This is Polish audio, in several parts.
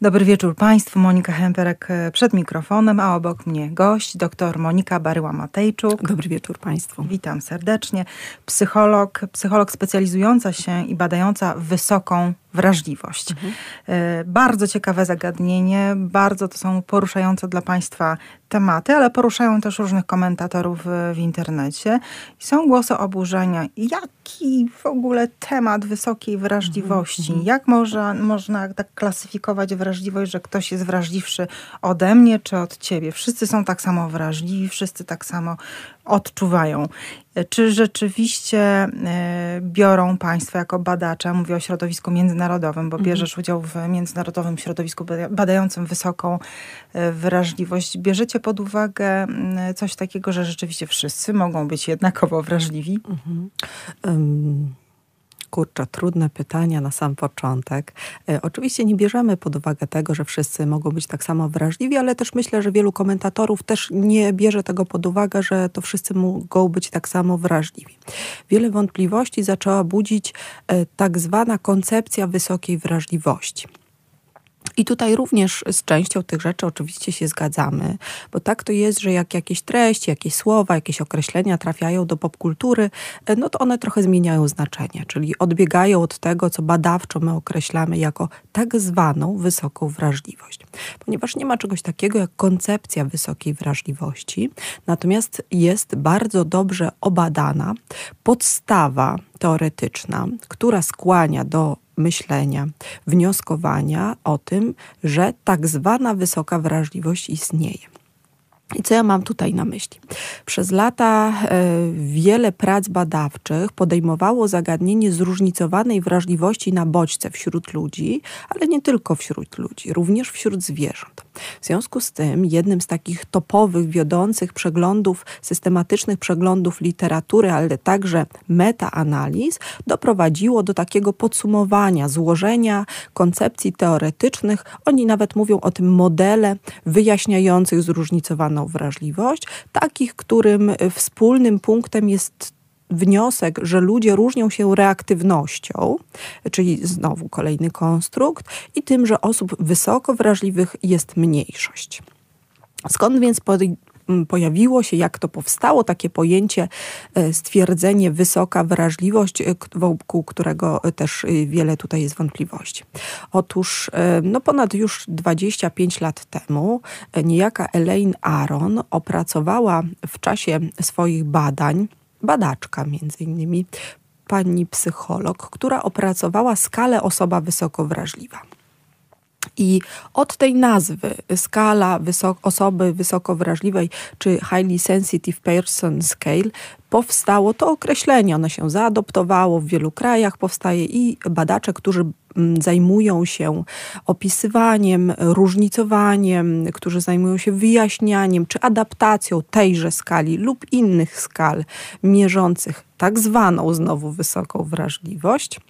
Dobry wieczór Państwu. Monika Hemperek e, przed mikrofonem, a obok mnie gość, dr Monika Baryła-Matejczuk. Dobry wieczór Państwu. Witam serdecznie. Psycholog, psycholog specjalizująca się i badająca wysoką wrażliwość. Mhm. E, bardzo ciekawe zagadnienie, bardzo to są poruszające dla Państwa tematy, ale poruszają też różnych komentatorów w internecie. Są głosy oburzenia. Jaki w ogóle temat wysokiej wrażliwości? Mhm. Jak można, można tak klasyfikować wrażliwość, że ktoś jest wrażliwszy ode mnie czy od ciebie? Wszyscy są tak samo wrażliwi, wszyscy tak samo odczuwają. Czy rzeczywiście e, biorą Państwo jako badacze, mówię o środowisku międzynarodowym, bo mhm. bierzesz udział w międzynarodowym środowisku badającym wysoką e, wrażliwość, bierzecie pod uwagę coś takiego, że rzeczywiście wszyscy mogą być jednakowo wrażliwi? Mhm. Um kurczę, trudne pytania na sam początek. E, oczywiście nie bierzemy pod uwagę tego, że wszyscy mogą być tak samo wrażliwi, ale też myślę, że wielu komentatorów też nie bierze tego pod uwagę, że to wszyscy mogą być tak samo wrażliwi. Wiele wątpliwości zaczęła budzić e, tak zwana koncepcja wysokiej wrażliwości. I tutaj również z częścią tych rzeczy oczywiście się zgadzamy, bo tak to jest, że jak jakieś treści, jakieś słowa, jakieś określenia trafiają do popkultury, e, no to one trochę zmieniają znaczenie, czyli odbiegają od tego, co badawczo my określamy jako tak zwaną wysoką wrażliwość. Ponieważ nie ma czegoś takiego jak koncepcja wysokiej wrażliwości, natomiast jest bardzo dobrze obadana podstawa teoretyczna, która skłania do myślenia, wnioskowania o tym, że tak zwana wysoka wrażliwość istnieje. I co ja mam tutaj na myśli? Przez lata e, wiele prac badawczych podejmowało zagadnienie zróżnicowanej wrażliwości na bodźce wśród ludzi, ale nie tylko wśród ludzi, również wśród zwierząt. W związku z tym jednym z takich topowych, wiodących przeglądów, systematycznych przeglądów literatury, ale także metaanaliz doprowadziło do takiego podsumowania, złożenia koncepcji teoretycznych. Oni nawet mówią o tym modele wyjaśniających zróżnicowaną wrażliwość, takich, którym wspólnym punktem jest wniosek, że ludzie różnią się reaktywnością, czyli znowu kolejny konstrukt, i tym, że osób wysoko wrażliwych jest mniejszość. Skąd więc pojawiło się, jak to powstało, takie pojęcie, e, stwierdzenie wysoka wrażliwość, e, wokół którego też e, wiele tutaj jest wątpliwości. Otóż no ponad już 25 lat temu niejaka Elaine Aron opracowała w czasie swoich badań, badaczka między innymi, pani psycholog, która opracowała skalę osoba wysoko wrażliwa. I od tej nazwy, skala osoby wysoko wrażliwej, czy Highly Sensitive Person Scale, powstało to określenie. Ono się zaadoptowało w wielu krajach, powstaje i badacze, którzy mm, zajmują się opisywaniem, różnicowaniem, którzy zajmują się wyjaśnianiem czy adaptacją tejże skali lub innych skal mierzących tak zwaną znowu wysoką wrażliwość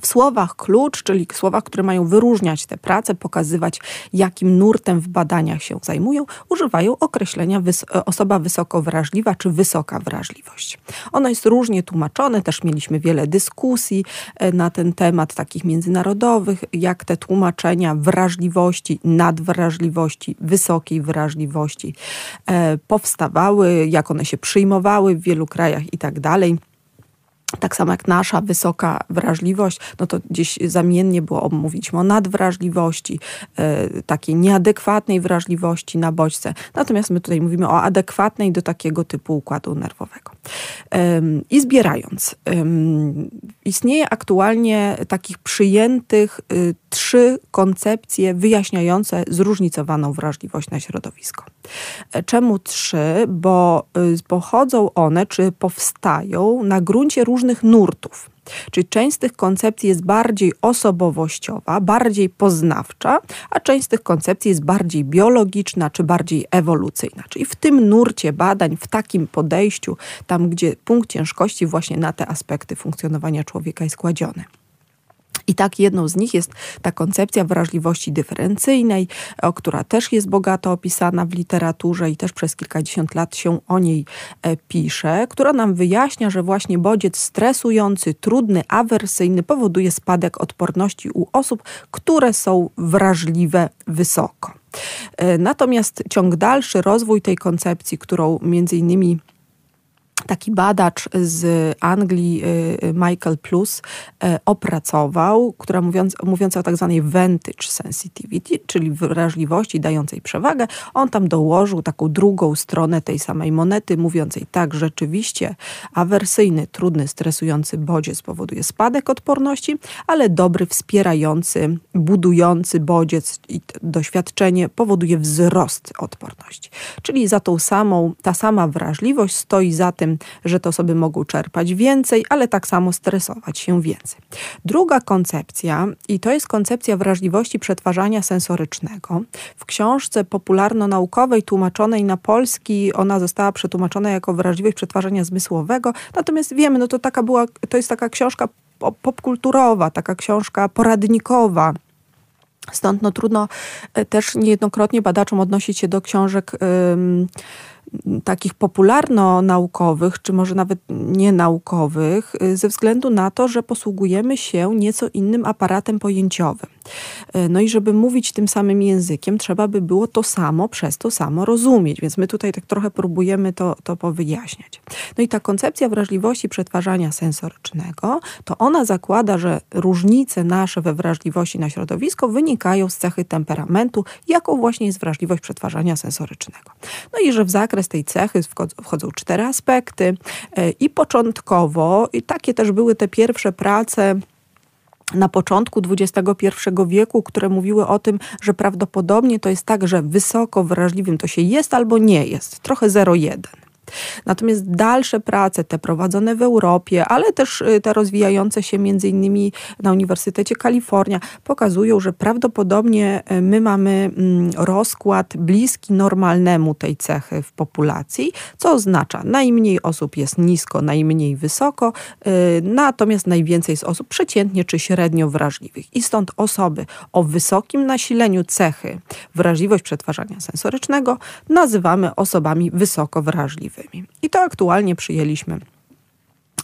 w słowach klucz, czyli słowach, które mają wyróżniać te prace, pokazywać, jakim nurtem w badaniach się zajmują, używają określenia wys osoba wysoko wrażliwa czy wysoka wrażliwość. Ono jest różnie tłumaczone, też mieliśmy wiele dyskusji e, na ten temat, takich międzynarodowych, jak te tłumaczenia wrażliwości, nadwrażliwości, wysokiej wrażliwości e, powstawały, jak one się przyjmowały w wielu krajach i tak dalej tak samo jak nasza wysoka wrażliwość, no to gdzieś zamiennie było, mówiliśmy o nadwrażliwości, e, takiej nieadekwatnej wrażliwości na bodźce. Natomiast my tutaj mówimy o adekwatnej do takiego typu układu nerwowego. I zbierając, istnieje aktualnie takich przyjętych y, trzy koncepcje wyjaśniające zróżnicowaną wrażliwość na środowisko. E, czemu trzy? Bo y, pochodzą one, czy powstają na gruncie różnych nurtów. Czyli część z tych koncepcji jest bardziej osobowościowa, bardziej poznawcza, a część z tych koncepcji jest bardziej biologiczna czy bardziej ewolucyjna. Czyli w tym nurcie badań, w takim podejściu, tam gdzie punkt ciężkości właśnie na te aspekty funkcjonowania człowieka jest kładziony. I tak jedną z nich jest ta koncepcja wrażliwości dyferencyjnej, która też jest bogato opisana w literaturze i też przez kilkadziesiąt lat się o niej e, pisze, która nam wyjaśnia, że właśnie bodziec stresujący, trudny, awersyjny powoduje spadek odporności u osób, które są wrażliwe wysoko. E, natomiast ciąg dalszy, rozwój tej koncepcji, którą między innymi taki badacz z Anglii, y, y, Michael Plus, y, opracował, która mówiąc, mówiąc o tak zwanej vantage sensitivity, czyli wrażliwości dającej przewagę, on tam dołożył taką drugą stronę tej samej monety, mówiącej tak, rzeczywiście awersyjny, trudny, stresujący bodziec powoduje spadek odporności, ale dobry, wspierający, budujący bodziec i doświadczenie powoduje wzrost odporności. Czyli za tą samą, ta sama wrażliwość stoi za tym, tym, że te osoby mogą czerpać więcej, ale tak samo stresować się więcej. Druga koncepcja, i to jest koncepcja wrażliwości przetwarzania sensorycznego. W książce popularno-naukowej tłumaczonej na polski, ona została przetłumaczona jako wrażliwość przetwarzania zmysłowego, natomiast wiemy, no to taka była, to jest taka książka popkulturowa, taka książka poradnikowa. Stąd no, trudno e, też niejednokrotnie badaczom odnosić się do książek takich popularno-naukowych, czy może nawet nienaukowych, y, ze względu na to, że posługujemy się nieco innym aparatem pojęciowym. Y, no i żeby mówić tym samym językiem, trzeba by było to samo przez to samo rozumieć, więc my tutaj tak trochę próbujemy to, to powyjaśniać. No i ta koncepcja wrażliwości przetwarzania sensorycznego, to ona zakłada, że różnice nasze we wrażliwości na środowisko wynikają z cechy temperamentu, jaką właśnie jest wrażliwość przetwarzania sensorycznego. No i że w zakres zakres tej cechy wchodzą cztery aspekty e, i początkowo, i takie też były te pierwsze prace, na początku XXI wieku, które mówiły o tym, że prawdopodobnie to jest tak, że wysoko wrażliwym to się jest albo nie jest, trochę 0,1. Natomiast dalsze prace, te prowadzone w Europie, ale też y, te rozwijające się między innymi na Uniwersytecie Kalifornia, pokazują, że prawdopodobnie y, my mamy mm, rozkład bliski normalnemu tej cechy w populacji, co oznacza najmniej osób jest nisko, najmniej wysoko, y, natomiast najwięcej jest osób przeciętnie czy średnio wrażliwych. I stąd osoby o wysokim nasileniu cechy wrażliwość przetwarzania sensorycznego nazywamy osobami wysoko wrażliwymi. I to aktualnie przyjęliśmy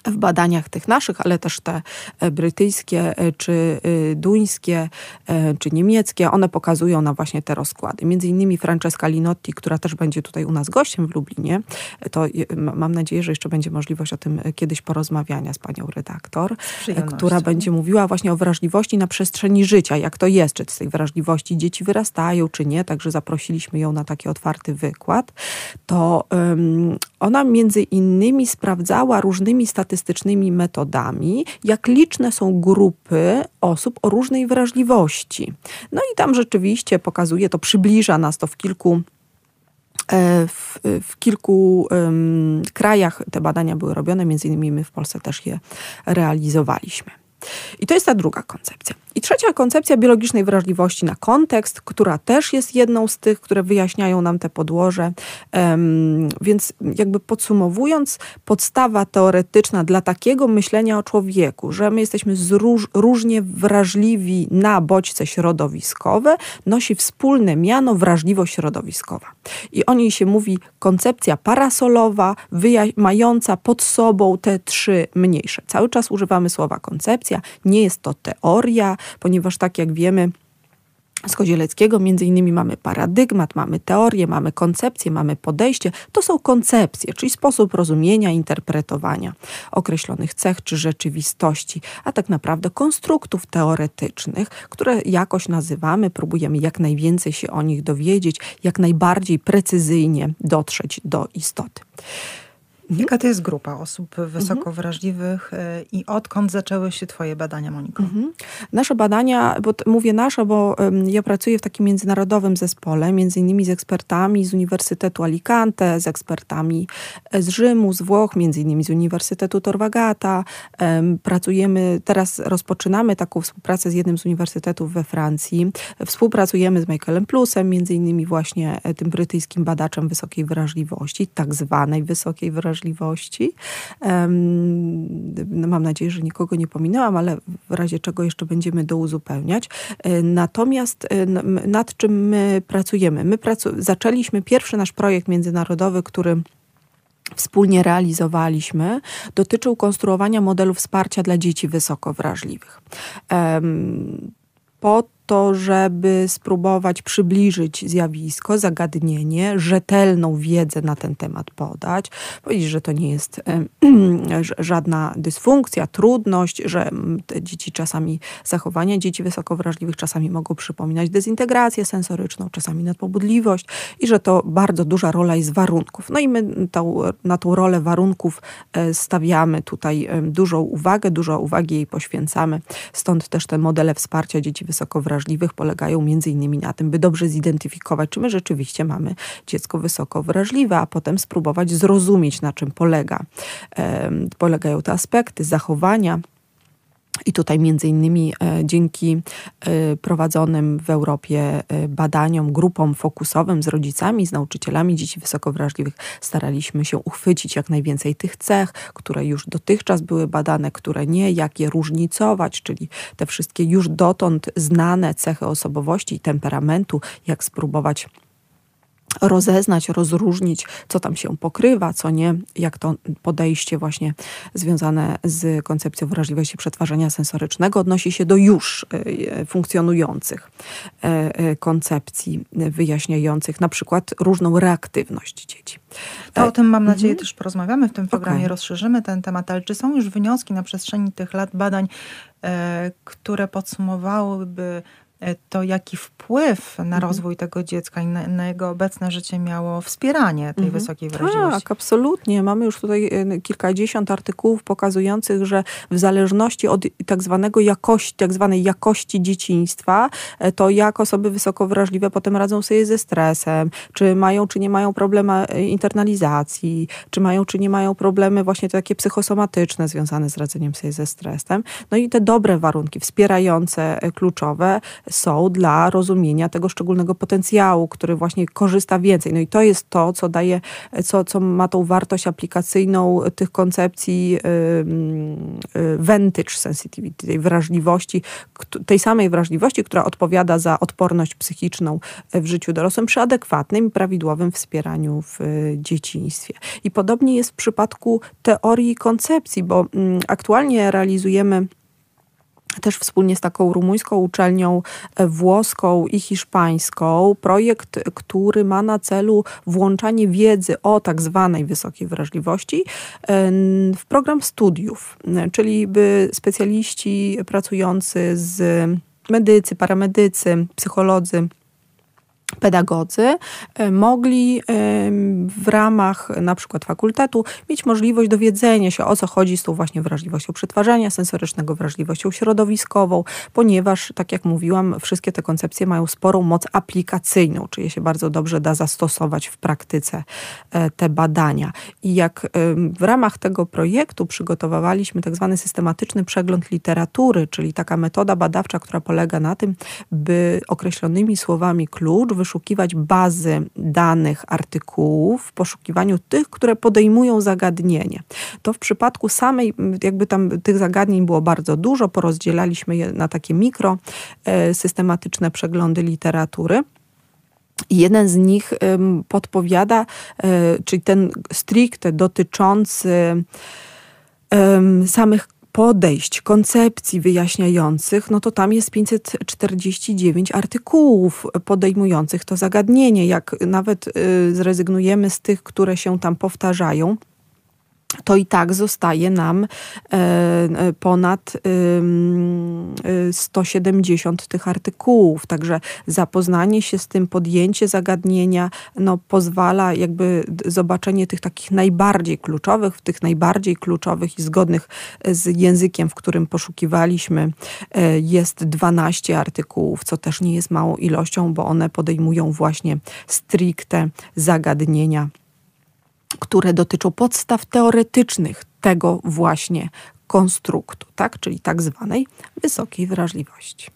w badaniach tych naszych, ale też te e, brytyjskie, e, czy e, duńskie, czy niemieckie, one pokazują na właśnie te rozkłady. Między innymi Francesca Linotti, która też będzie tutaj u nas gościem w Lublinie, to mam nadzieję, że jeszcze będzie możliwość o tym kiedyś porozmawiania z panią redaktor, która będzie mówiła właśnie o wrażliwości na przestrzeni życia, jak to jest, czy z tej wrażliwości dzieci wyrastają, czy nie, także zaprosiliśmy ją na taki otwarty wykład. To um, ona między innymi sprawdzała różnymi statystycznymi metodami, jak liczne są grupy osób o różnej wrażliwości. No i tam rzeczywiście pokazuje to, przybliża nas to w kilku e, w, w, kilku um, krajach te badania były robione, między innymi my w Polsce też je realizowaliśmy. I to jest ta druga koncepcja. I trzecia koncepcja biologicznej wrażliwości na kontekst, która też jest jedną z tych, które wyjaśniają nam te podłoże. Więc jakby podsumowując, podstawa teoretyczna dla takiego myślenia o człowieku, że my jesteśmy zróż, różnie wrażliwi na bodźce środowiskowe, nosi wspólne miano wrażliwość środowiskowa. I o niej się mówi koncepcja parasolowa, mająca pod sobą te trzy mniejsze. Cały czas używamy słowa koncepcja, nie jest to teoria, ponieważ tak jak wiemy, z Kozieleckiego między innymi mamy paradygmat, mamy teorię, mamy koncepcję, mamy podejście. To są koncepcje, czyli sposób rozumienia, interpretowania określonych cech czy rzeczywistości, a tak naprawdę konstruktów teoretycznych, które jakoś nazywamy, próbujemy jak najwięcej się o nich dowiedzieć, jak najbardziej precyzyjnie dotrzeć do istoty. Mhm. Jaka to jest grupa osób wysoko mhm. wrażliwych y, i odkąd zaczęły się Twoje badania, Moniko? Mhm. Nasze badania, bo mówię nasze, bo ja pracuję w takim międzynarodowym zespole, między innymi z ekspertami z Uniwersytetu Alicante, z ekspertami e, z Rzymu, z Włoch, między innymi z Uniwersytetu Tor Vergata. Pracujemy, teraz rozpoczynamy taką współpracę z jednym z uniwersytetów we Francji. Współpracujemy z Michaelem Plusem, między innymi właśnie e, tym brytyjskim badaczem wysokiej wrażliwości, tak zwanej wysokiej wrażliwości wrażliwości. No, mam nadzieję, że nikogo nie pominęłam, ale w razie czego jeszcze będziemy do uzupełniać. E, natomiast e, nad czym my pracujemy? My pracu zaczęliśmy pierwszy nasz projekt międzynarodowy, który wspólnie realizowaliśmy, dotyczył konstruowania modelu wsparcia dla dzieci wysoko wrażliwych. Po to, żeby spróbować przybliżyć zjawisko, zagadnienie, rzetelną wiedzę na ten temat podać, powiedzieć, że to nie jest żadna dysfunkcja, trudność, że dzieci czasami, zachowania dzieci wysoko wrażliwych czasami mogą przypominać dezintegrację sensoryczną, czasami nadpobudliwość i że to bardzo duża rola jest warunków. No i my tą, na tą rolę warunków e, stawiamy tutaj dużą uwagę, dużo uwagi jej poświęcamy. Stąd też te modele wsparcia dzieci wysoko wrażliwych polegają między innymi na tym, by dobrze zidentyfikować, czy my rzeczywiście mamy dziecko wysoko wrażliwe, a potem spróbować zrozumieć, na czym polega. Polegają te aspekty zachowania, i tutaj między innymi e, dzięki e, prowadzonym w Europie e, badaniom, grupom fokusowym z rodzicami, z nauczycielami dzieci wysoko wrażliwych staraliśmy się uchwycić jak najwięcej tych cech, które już dotychczas były badane, które nie, jak je różnicować, czyli te wszystkie już dotąd znane cechy osobowości i temperamentu, jak spróbować rozeznać, rozróżnić, co tam się pokrywa, co nie, jak to podejście właśnie związane z koncepcją wrażliwości przetwarzania sensorycznego odnosi się do już e, funkcjonujących e, e, koncepcji wyjaśniających na przykład różną reaktywność dzieci. To o tym mam nadzieję mhm. też porozmawiamy w tym programie, okay. rozszerzymy ten temat, ale czy są już wnioski na przestrzeni tych lat badań, które podsumowałyby E, to jaki wpływ na mhm. rozwój tego dziecka i na, na, jego obecne życie miało wspieranie tej mhm. wysokiej wrażliwości. Tak, absolutnie. Mamy już tutaj e, kilkadziesiąt artykułów pokazujących, że w zależności od tak zwanego jakości, tak zwanej jakości dzieciństwa, e, to jak osoby wysoko wrażliwe potem radzą sobie ze stresem, czy mają, czy nie mają problemy internalizacji, czy mają, czy nie mają problemy właśnie takie psychosomatyczne związane z radzeniem sobie ze stresem. No i te dobre warunki wspierające, kluczowe są dla rozumienia tego szczególnego potencjału, który właśnie korzysta więcej. No i to jest to, co daje, co, co ma tą wartość aplikacyjną tych koncepcji yy, vintage sensitivity, tej wrażliwości, tej samej wrażliwości, która odpowiada za odporność psychiczną w życiu dorosłym przy adekwatnym i prawidłowym wspieraniu w dzieciństwie. I podobnie jest w przypadku teorii koncepcji, bo aktualnie realizujemy też wspólnie z taką rumuńską uczelnią e, włoską i hiszpańską projekt, który ma na celu włączanie wiedzy o tak zwanej wysokiej wrażliwości e, w program studiów, e, czyli by specjaliści pracujący z medycy, paramedycy, psycholodzy, pedagodzy e, mogli w ramach na przykład fakultetu mieć możliwość dowiedzenia się o co chodzi z tą właśnie wrażliwością przetwarzania sensorycznego, wrażliwością środowiskową, ponieważ tak jak mówiłam, wszystkie te koncepcje mają sporą moc aplikacyjną, czyli się bardzo dobrze da zastosować w praktyce e, te badania. I jak w ramach tego projektu przygotowywaliśmy tak zwany systematyczny przegląd literatury, czyli taka metoda badawcza, która polega na tym, by określonymi słowami klucz wyszukiwać bazy danych artykułów w poszukiwaniu tych, które podejmują zagadnienie. To w przypadku samej, jakby tam tych zagadnień było bardzo dużo, porozdzielaliśmy je na takie mikro, e, systematyczne przeglądy literatury. Jeden z nich podpowiada, e, czyli ten stricte dotyczący samych podejść, koncepcji wyjaśniających, no to tam jest 549 artykułów podejmujących to zagadnienie. Jak nawet y, zrezygnujemy z tych, które się tam powtarzają, to i tak zostaje nam e, e, ponad 170 e, tych artykułów. Także zapoznanie się z tym, podjęcie zagadnienia no, pozwala jakby zobaczenie tych takich najbardziej kluczowych, w tych najbardziej kluczowych i zgodnych z językiem, w którym poszukiwaliśmy, jest 12 artykułów, co też nie jest małą ilością, bo one podejmują właśnie stricte zagadnienia które dotyczą podstaw teoretycznych tego właśnie konstruktu, tak? czyli tak zwanej wysokiej wrażliwości.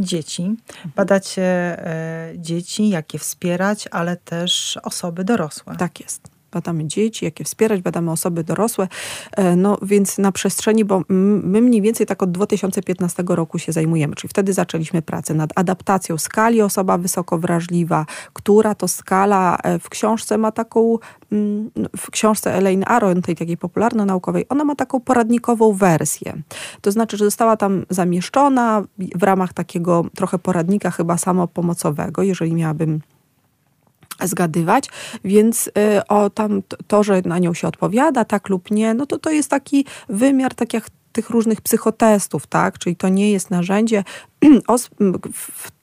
Dzieci. Badacie e, dzieci, jak je wspierać, ale też osoby dorosłe. Tak jest. Badamy dzieci, jak je wspierać, badamy osoby dorosłe. E, no więc na przestrzeni, bo my mniej więcej tak od 2015 roku się zajmujemy, czyli wtedy zaczęliśmy pracę nad adaptacją skali osoba wysoko wrażliwa, która to skala e, w książce ma taką, w książce Elaine Aron, tej takiej popularno-naukowej, ona ma taką poradnikową wersję. To znaczy, że została tam zamieszczona w ramach takiego trochę poradnika chyba samopomocowego, jeżeli miałabym zgadywać, więc y, o tam to, że na nią się odpowiada, tak lub nie, no to to jest taki wymiar, tak jak tych różnych psychotestów, tak? Czyli to nie jest narzędzie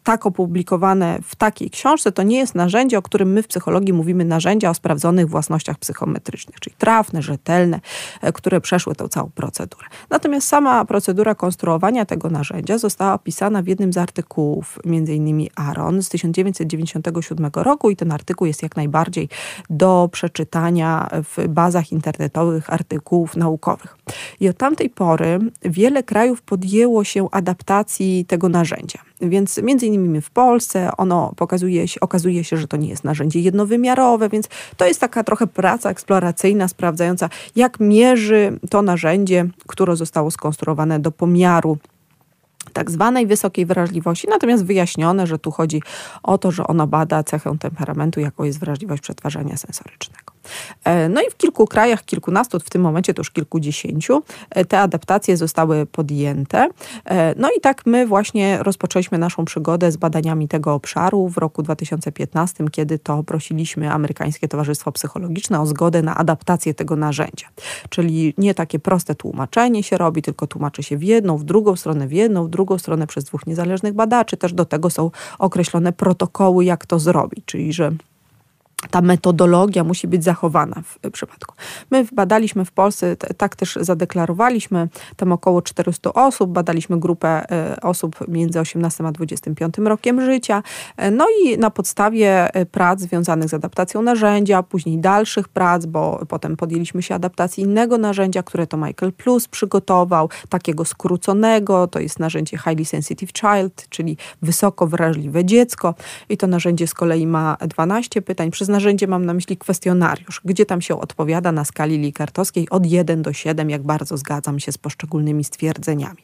tak opublikowane w takiej książce, to nie jest narzędzie, o którym my w psychologii mówimy narzędzia o sprawdzonych własnościach psychometrycznych, czyli trafne, rzetelne, e, które przeszły tę całą procedurę. Natomiast sama procedura konstruowania tego narzędzia została opisana w jednym z artykułów, między innymi Aaron z 1997 roku i ten artykuł jest jak najbardziej do przeczytania w bazach internetowych artykułów naukowych. I od tamtej pory wiele krajów podjęło się adaptacji tego narzędzia. Więc między innymi w Polsce ono pokazuje się, okazuje się, że to nie jest narzędzie jednowymiarowe, więc to jest taka trochę praca eksploracyjna, sprawdzająca, jak mierzy to narzędzie, które zostało skonstruowane do pomiaru tak zwanej wysokiej wrażliwości, natomiast wyjaśnione, że tu chodzi o to, że ono bada cechę temperamentu, jaką jest wrażliwość przetwarzania sensorycznego. E, no i w kilku krajach, kilkunastu, w tym momencie to już kilkudziesięciu, e, te adaptacje zostały podjęte. E, no i tak my właśnie rozpoczęliśmy naszą przygodę z badaniami tego obszaru w roku 2015, kiedy to prosiliśmy Amerykańskie Towarzystwo Psychologiczne o zgodę na adaptację tego narzędzia. Czyli nie takie proste tłumaczenie się robi, tylko tłumaczy się w jedną, w drugą stronę, w jedną, w drugą stronę przez dwóch niezależnych badaczy. Też do tego są określone protokoły, jak to zrobić, czyli że ta metodologia musi być zachowana w przypadku. My badaliśmy w Polsce, tak też zadeklarowaliśmy, tam około 400 osób, badaliśmy grupę e, osób między 18 a 25 rokiem życia. E, no i na podstawie e, prac związanych z adaptacją narzędzia, później dalszych prac, bo potem podjęliśmy się adaptacji innego narzędzia, które to Michael Plus przygotował, takiego skróconego, to jest narzędzie Highly Sensitive Child, czyli wysoko wrażliwe dziecko i to narzędzie z kolei ma 12 pytań. Przez narzędzie mam na myśli kwestionariusz, gdzie tam się odpowiada na skali likartowskiej od 1 do 7, jak bardzo zgadzam się z poszczególnymi stwierdzeniami.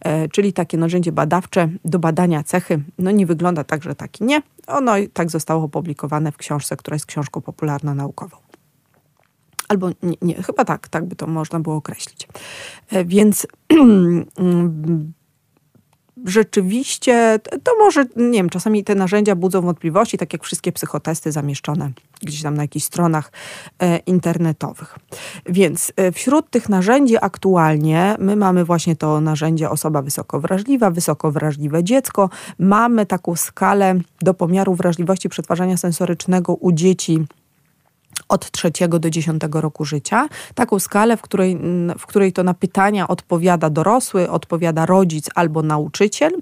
E, czyli takie narzędzie badawcze do badania cechy, no nie wygląda tak, że taki nie. Ono tak zostało opublikowane w książce, która jest książką popularno-naukową. Albo nie, nie, chyba tak, tak by to można było określić. E, więc rzeczywiście, to może, nie wiem, czasami te narzędzia budzą wątpliwości, tak jak wszystkie psychotesty zamieszczone gdzieś tam na jakichś stronach e, internetowych. Więc e, wśród tych narzędzi aktualnie my mamy właśnie to narzędzie osoba wysoko wrażliwa, wysoko wrażliwe dziecko. Mamy taką skalę do pomiaru wrażliwości przetwarzania sensorycznego u dzieci od trzeciego do dziesiątego roku życia. Taką skalę, w której, w której to na pytania odpowiada dorosły, odpowiada rodzic albo nauczyciel.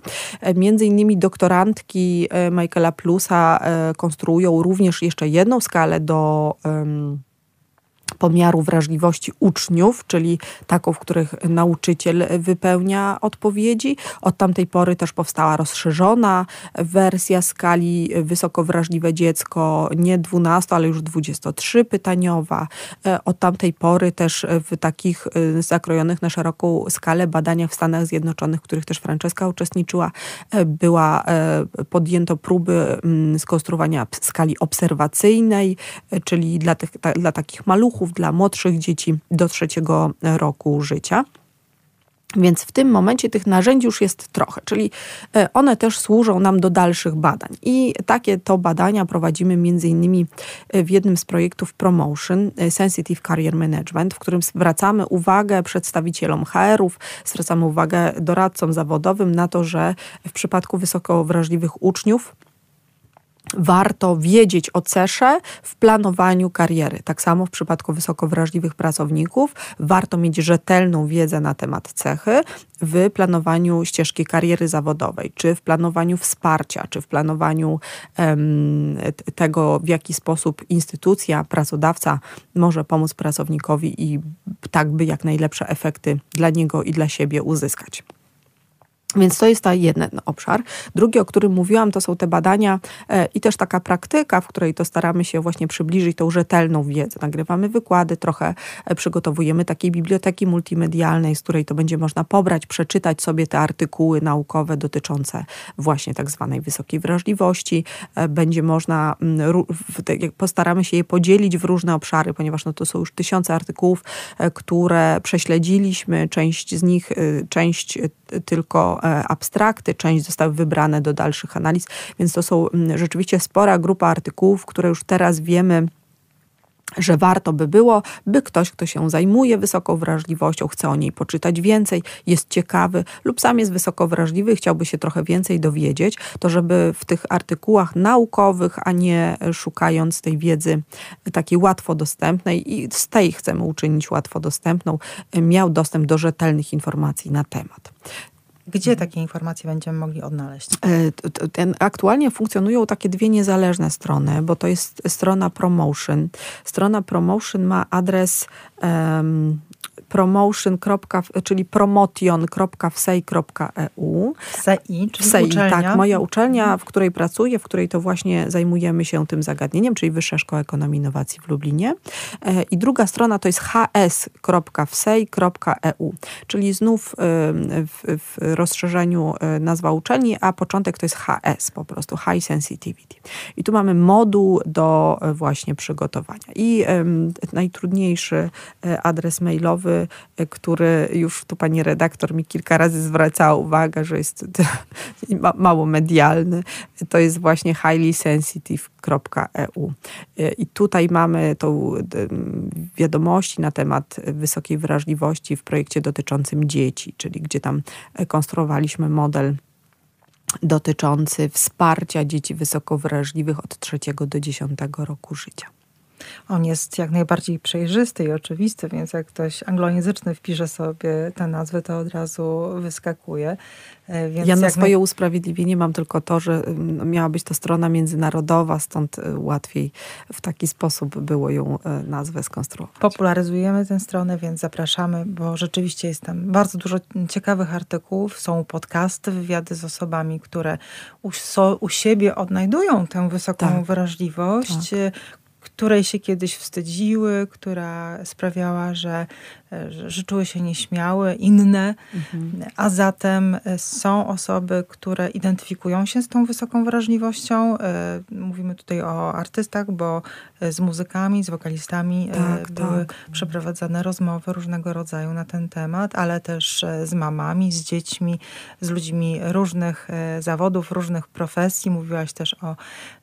E, między innymi doktorantki e, Michaela Plusa e, konstruują również jeszcze jedną skalę do pomiaru wrażliwości uczniów, czyli taką, w których nauczyciel wypełnia odpowiedzi. Od tamtej pory też powstała rozszerzona wersja skali wysoko wrażliwe dziecko, nie 12, ale już 23 pytaniowa. E, od tamtej pory też w takich e, zakrojonych na szeroką skalę badaniach w Stanach Zjednoczonych, w których też Franceska uczestniczyła, e, była podjęto próby mm, skonstruowania skali obserwacyjnej, czyli dla, tych, dla takich maluchów, dla młodszych dzieci do trzeciego roku życia. Więc w tym momencie tych narzędzi już jest trochę, czyli e, one też służą nam do dalszych badań. I takie to badania prowadzimy między innymi e, w jednym z projektów Promotion, e, Sensitive Career Management, w którym zwracamy uwagę przedstawicielom HR-ów, zwracamy uwagę doradcom zawodowym na to, że w przypadku wysoko wrażliwych uczniów warto wiedzieć o cesze w planowaniu kariery. Tak samo w przypadku wysoko wrażliwych pracowników warto mieć rzetelną wiedzę na temat cechy w planowaniu ścieżki kariery zawodowej, czy w planowaniu wsparcia, czy w planowaniu um, tego, w jaki sposób instytucja, pracodawca może pomóc pracownikowi i tak by jak najlepsze efekty dla niego i dla siebie uzyskać. Więc to jest ta jeden obszar. Drugi, o którym mówiłam, to są te badania e, i też taka praktyka, w której to staramy się właśnie przybliżyć tą rzetelną wiedzę. Nagrywamy wykłady, trochę e, przygotowujemy takiej biblioteki multimedialnej, z której to będzie można pobrać, przeczytać sobie te artykuły naukowe dotyczące właśnie tak zwanej wysokiej wrażliwości. E, będzie można, mm, postaramy się je podzielić w różne obszary, ponieważ no to są już tysiące artykułów, które prześledziliśmy. Część z nich, część tylko E, abstrakty, część zostały wybrane do dalszych analiz, więc to są mm, rzeczywiście spora grupa artykułów, które już teraz wiemy, że warto by było, by ktoś, kto się zajmuje wysoką wrażliwością, chce o niej poczytać więcej, jest ciekawy lub sam jest wysoko wrażliwy i chciałby się trochę więcej dowiedzieć, to żeby w tych artykułach naukowych, a nie szukając tej wiedzy takiej łatwo dostępnej i z tej chcemy uczynić łatwo dostępną, miał dostęp do rzetelnych informacji na temat. Gdzie takie informacje będziemy mogli odnaleźć? E, aktualnie funkcjonują takie dwie niezależne strony, bo to jest strona Promotion. Strona Promotion ma adres um, promotion. czyli promotion.wsej.eu. Wsei, czyli Wsei, uczelnia. tak. Moja uczelnia, w której pracuję, w której to właśnie zajmujemy się tym zagadnieniem, czyli Wyższa Szkoła Ekonomii i Innowacji w Lublinie. E, I druga strona to jest hs.wsej.eu, czyli znów w, w rozszerzeniu e, nazwa uczelni, a początek to jest HS po prostu, High Sensitivity. I tu mamy moduł do e, właśnie przygotowania. I najtrudniejszy adres mailowy który już tu pani redaktor mi kilka razy zwracała uwagę, że jest mało medialny. To jest właśnie highlysensitive.eu. I tutaj mamy tą wiadomości na temat wysokiej wrażliwości w projekcie dotyczącym dzieci, czyli gdzie tam konstruowaliśmy model dotyczący wsparcia dzieci wysoko wrażliwych od trzeciego do dziesiątego roku życia. On jest jak najbardziej przejrzysty i oczywisty, więc jak ktoś anglojęzyczny wpisze sobie tę nazwę, to od razu wyskakuje. E, więc ja na swoje my... usprawiedliwienie mam tylko to, że mm, miała być to strona międzynarodowa, stąd e, łatwiej w taki sposób było ją e, nazwę skonstruować. Popularyzujemy tę stronę, więc zapraszamy, bo rzeczywiście jest tam bardzo dużo ciekawych artykułów. Są podcasty, wywiady z osobami, które u, so, u siebie odnajdują tę wysoką tak. wrażliwość, tak której się kiedyś wstydziły, która sprawiała, że że czuły się nieśmiałe, inne, mhm. a zatem e, są osoby, które identyfikują się z tą wysoką wrażliwością. E, mówimy tutaj o artystach, bo e, z muzykami, z wokalistami tak, były tak. przeprowadzane rozmowy różnego rodzaju na ten temat, ale też z mamami, z dziećmi, z ludźmi różnych zawodów, różnych profesji. Mówiłaś też o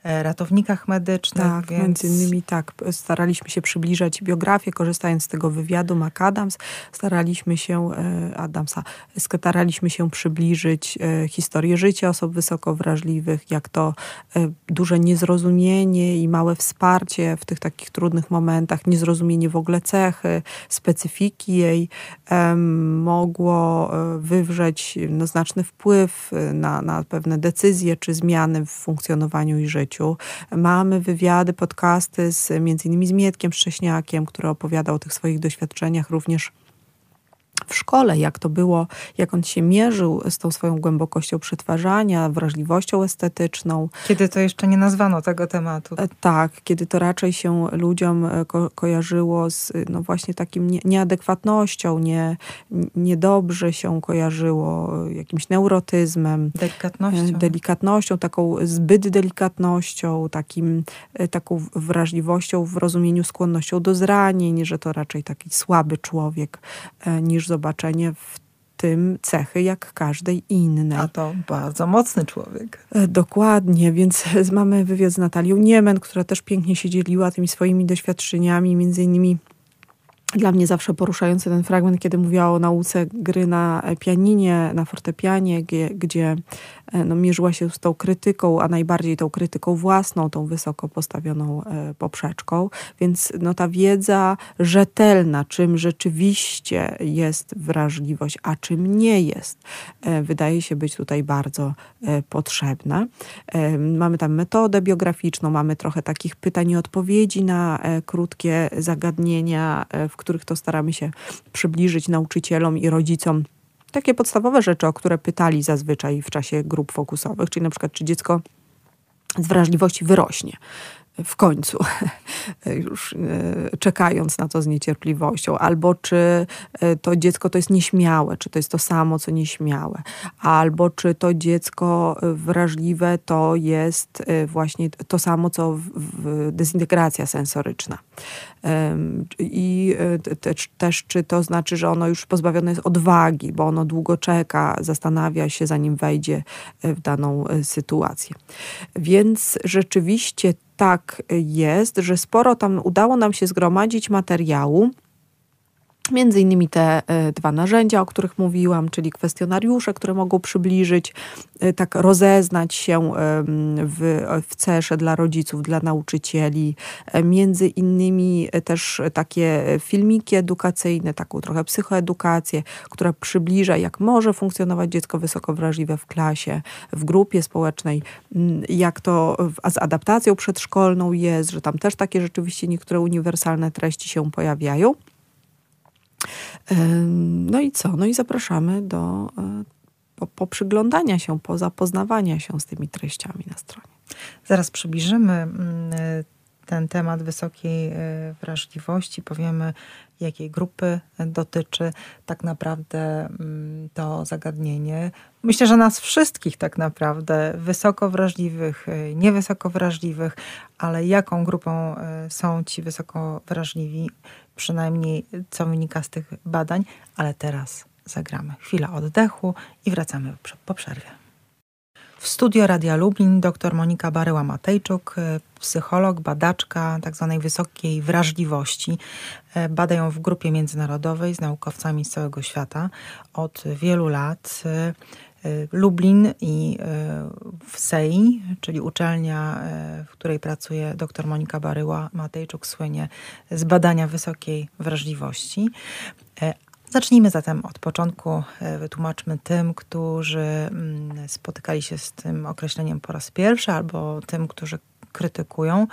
ratownikach medycznych. Tak, więc... między innymi tak. Staraliśmy się przybliżać biografię, korzystając z tego wywiadu Makada Adams, staraliśmy się, e, Adamsa, staraliśmy się przybliżyć e, historię życia osób wysoko wrażliwych, jak to e, duże niezrozumienie i małe wsparcie w tych takich trudnych momentach, niezrozumienie w ogóle cechy, specyfiki jej mogło wywrzeć no, znaczny wpływ na, na pewne decyzje czy zmiany w funkcjonowaniu i życiu. Mamy wywiady, podcasty z między innymi z Mietkiem Szcześniakiem, który opowiadał o tych swoich doświadczeniach również w szkole, jak to było, jak on się mierzył z tą swoją głębokością przetwarzania, wrażliwością estetyczną. Kiedy to jeszcze nie nazwano tego tematu. E, tak, kiedy to raczej się ludziom e, ko kojarzyło z no właśnie takim nie, nieadekwatnością, nie, niedobrze się kojarzyło jakimś neurotyzmem. Delikatnością. E, delikatnością, taką zbyt delikatnością, takim, taką wrażliwością w rozumieniu skłonnością do zranień, że to raczej taki słaby człowiek niż zobaczenie w tym cechy jak każdej innej. A to bardzo mocny człowiek. E, dokładnie, więc mamy wywiad z Natalią Niemen, która też pięknie się dzieliła tymi swoimi doświadczeniami, między innymi dla mnie zawsze poruszający ten fragment, kiedy mówiła o nauce gry na pianinie, na fortepianie, gdzie, gdzie E, no, mierzyła się z tą krytyką, a najbardziej tą krytyką własną, tą wysoko postawioną e, poprzeczką. Więc no, ta wiedza rzetelna, czym rzeczywiście jest wrażliwość, a czym nie jest, e, wydaje się być tutaj bardzo potrzebna. Mamy tam metodę biograficzną, mamy trochę takich pytań i odpowiedzi na krótkie zagadnienia, w których to staramy się przybliżyć nauczycielom i rodzicom takie podstawowe rzeczy, o które pytali zazwyczaj w czasie grup fokusowych, czyli na przykład, czy dziecko z wrażliwości wyrośnie w końcu, już e, czekając na to z niecierpliwością, albo czy e, to dziecko to jest nieśmiałe, czy to jest to samo, co nieśmiałe, albo czy to dziecko wrażliwe to jest e, właśnie to samo, co dezintegracja sensoryczna. I też, też, czy to znaczy, że ono już pozbawione jest odwagi, bo ono długo czeka, zastanawia się, zanim wejdzie w daną sytuację. Więc rzeczywiście tak jest, że sporo tam udało nam się zgromadzić materiału, Między innymi te e, dwa narzędzia, o których mówiłam, czyli kwestionariusze, które mogą przybliżyć, e, tak rozeznać się w, w CESZ-ie dla rodziców, dla nauczycieli. E, między innymi też takie filmiki edukacyjne, taką trochę psychoedukację, która przybliża, jak może funkcjonować dziecko wysoko wrażliwe w klasie, w grupie społecznej, jak to z adaptacją przedszkolną jest, że tam też takie rzeczywiście niektóre uniwersalne treści się pojawiają. No i co? No i zapraszamy do e, po, poprzyglądania się, po zapoznawania się z tymi treściami na stronie. Zaraz przybliżymy mm, ten temat wysokiej e, wrażliwości, powiemy, jakiej grupy dotyczy tak naprawdę mm, to zagadnienie. Myślę, że nas wszystkich tak naprawdę, wysoko wrażliwych, e, niewysoko wrażliwych, ale jaką grupą są ci wysoko wrażliwi, przynajmniej co wynika z tych badań, ale teraz zagramy chwilę oddechu i wracamy po przerwie. W studio Radia Lublin dr Monika Baryła-Matejczuk, e, psycholog, badaczka tzw. Tak wysokiej wrażliwości. E, badają w grupie międzynarodowej z naukowcami z całego świata od wielu lat. E, Lublin i w SEI, czyli uczelnia, w której pracuje dr Monika Baryła-Matejczuk, słynie z badania wysokiej wrażliwości. Zacznijmy zatem od początku. E, wytłumaczmy tym, którzy mm, spotykali się z tym określeniem po raz pierwszy, albo tym, którzy krytykują.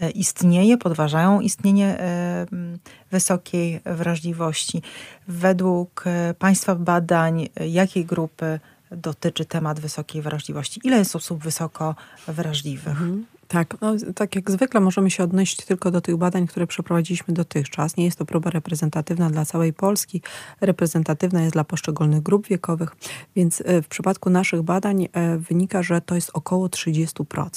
E, istnieje, podważają istnienie e, mm, wysokiej wrażliwości. Według Państwa badań, jakiej grupy dotyczy temat wysokiej wrażliwości? Ile jest osób wysoko wrażliwych? Mhm. Tak, no, tak jak zwykle możemy się odnieść tylko do tych badań, które przeprowadziliśmy dotychczas. Nie jest to próba reprezentatywna dla całej Polski, reprezentatywna jest dla poszczególnych grup wiekowych, więc e, w przypadku naszych badań e, wynika, że to jest około 30%.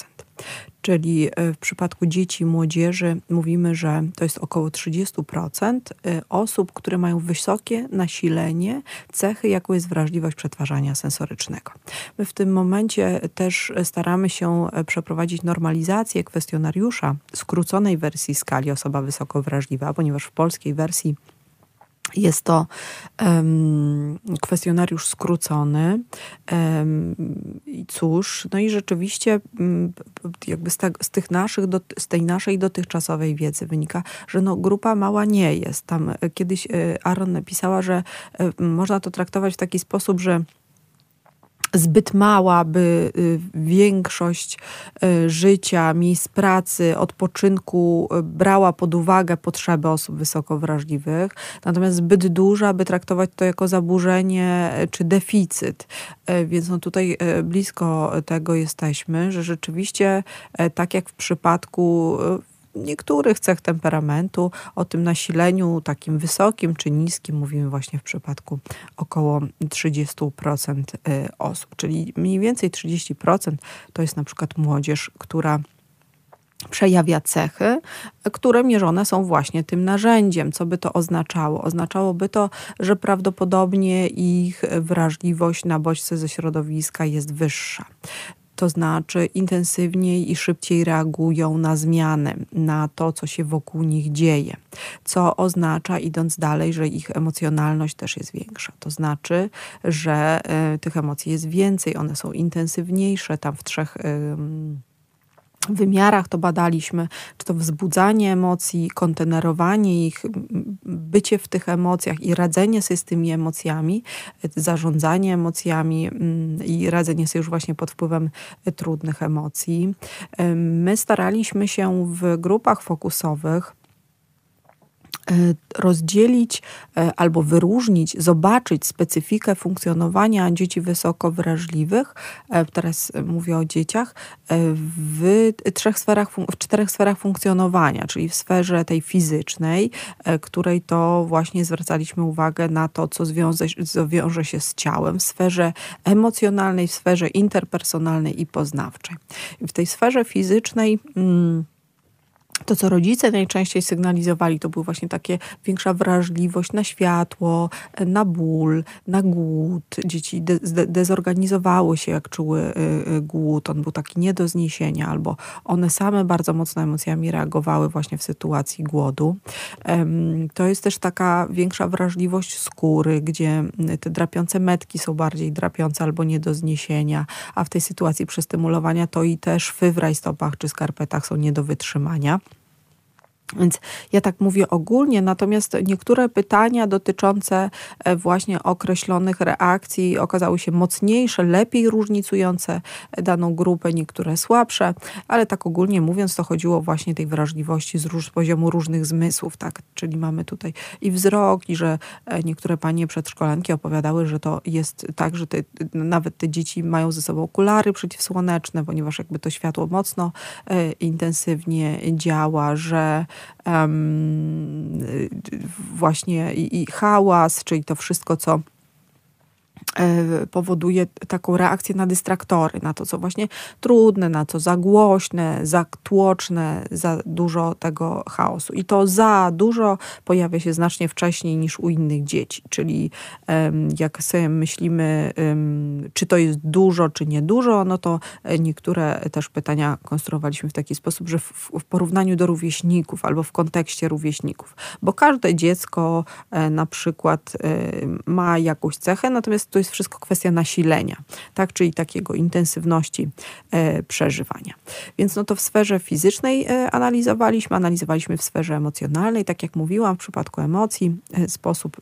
Czyli e, w przypadku dzieci i młodzieży mówimy, że to jest około 30% e, osób, które mają wysokie nasilenie cechy, jaką jest wrażliwość przetwarzania sensorycznego. My w tym momencie też staramy się e, przeprowadzić normalizację kwestionariusza skróconej wersji skali osoba wysoko wrażliwa, ponieważ w polskiej wersji jest to um, kwestionariusz skrócony. Um, I cóż, no i rzeczywiście um, jakby z, te, z, tych naszych, do, z tej naszej dotychczasowej wiedzy wynika, że no, grupa mała nie jest. Tam e, kiedyś e, Aaron napisała, że e, można to traktować w taki sposób, że zbyt mała, by y, większość y, życia, miejsc pracy, odpoczynku y, brała pod uwagę potrzeby osób wysoko wrażliwych, natomiast zbyt duża, by traktować to jako zaburzenie czy deficyt. Więc no tutaj blisko tego jesteśmy, że rzeczywiście tak jak w przypadku niektórych cech temperamentu, o tym nasileniu takim wysokim czy niskim mówimy właśnie w przypadku około 30% y, osób, czyli mniej więcej 30% to jest na przykład młodzież, która przejawia cechy, które mierzone są właśnie tym narzędziem. Co by to oznaczało? Oznaczałoby to, że prawdopodobnie ich wrażliwość na bodźce ze środowiska jest wyższa to znaczy intensywniej i szybciej reagują na zmiany, na to, co się wokół nich dzieje, co oznacza, idąc dalej, że ich emocjonalność też jest większa. To znaczy, że y, tych emocji jest więcej, one są intensywniejsze, tam w trzech. Y, wymiarach to badaliśmy, czy to wzbudzanie emocji, kontenerowanie ich, bycie w tych emocjach i radzenie sobie z tymi emocjami, zarządzanie emocjami i radzenie sobie już właśnie pod wpływem trudnych emocji. My staraliśmy się w grupach fokusowych rozdzielić e, albo wyróżnić, zobaczyć specyfikę funkcjonowania dzieci wysoko wrażliwych, e, teraz mówię o dzieciach, w trzech sferach, w czterech sferach funkcjonowania, czyli w sferze tej fizycznej, której to właśnie zwracaliśmy uwagę na to, co zwiąże, wiąże się z ciałem, w sferze emocjonalnej, w sferze interpersonalnej i poznawczej. W tej sferze fizycznej. Hmm, to, co rodzice najczęściej sygnalizowali, to była właśnie takie większa wrażliwość na światło, na ból, na głód. Dzieci de dezorganizowały się, jak czuły y, y, głód. On był taki nie do zniesienia, albo one same bardzo mocno emocjami reagowały właśnie w sytuacji głodu. To jest też taka większa wrażliwość skóry, gdzie te drapiące metki są bardziej drapiące albo nie do zniesienia, a w tej sytuacji przestymulowania to i też szwy w rajstopach czy skarpetach są nie do wytrzymania. Więc ja tak mówię ogólnie, natomiast niektóre pytania dotyczące e, właśnie określonych reakcji okazały się mocniejsze, lepiej różnicujące daną grupę, niektóre słabsze, ale tak ogólnie mówiąc, to chodziło właśnie tej wrażliwości z, róż, z poziomu różnych zmysłów, tak? Czyli mamy tutaj i wzrok, i że e, niektóre panie przedszkolanki opowiadały, że to jest tak, że te, nawet te dzieci mają ze sobą okulary przeciwsłoneczne, ponieważ jakby to światło mocno e, intensywnie działa, że um, właśnie i, i hałas, czyli to wszystko, co powoduje taką reakcję na dystraktory, na to, co właśnie trudne, na co za głośne, za tłoczne, za dużo tego chaosu. I to za dużo pojawia się znacznie wcześniej niż u innych dzieci. Czyli jak sobie myślimy, czy to jest dużo, czy niedużo, no to e, niektóre też pytania konstruowaliśmy w taki sposób, że w, w porównaniu do rówieśników albo w kontekście rówieśników. Bo każde dziecko e, na przykład ma jakąś cechę, natomiast to jest wszystko kwestia nasilenia, tak? czyli takiego intensywności e, przeżywania. Więc no to w sferze fizycznej e, analizowaliśmy, analizowaliśmy w sferze emocjonalnej, tak jak mówiłam, w przypadku emocji, e, sposób,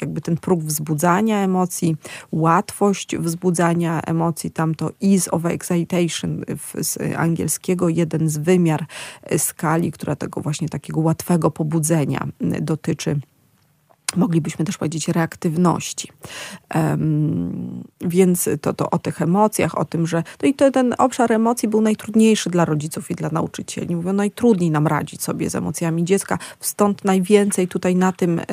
jakby ten próg wzbudzania emocji, łatwość wzbudzania emocji, tam to ease of excitation z angielskiego, jeden z wymiar skali, która tego właśnie takiego łatwego pobudzenia dotyczy moglibyśmy też powiedzieć reaktywności. Um, więc to, to o tych emocjach, o tym, że to i to, ten obszar emocji był najtrudniejszy dla rodziców i dla nauczycieli. Mówią, najtrudniej nam radzić sobie z emocjami dziecka, stąd najwięcej tutaj na tym, e,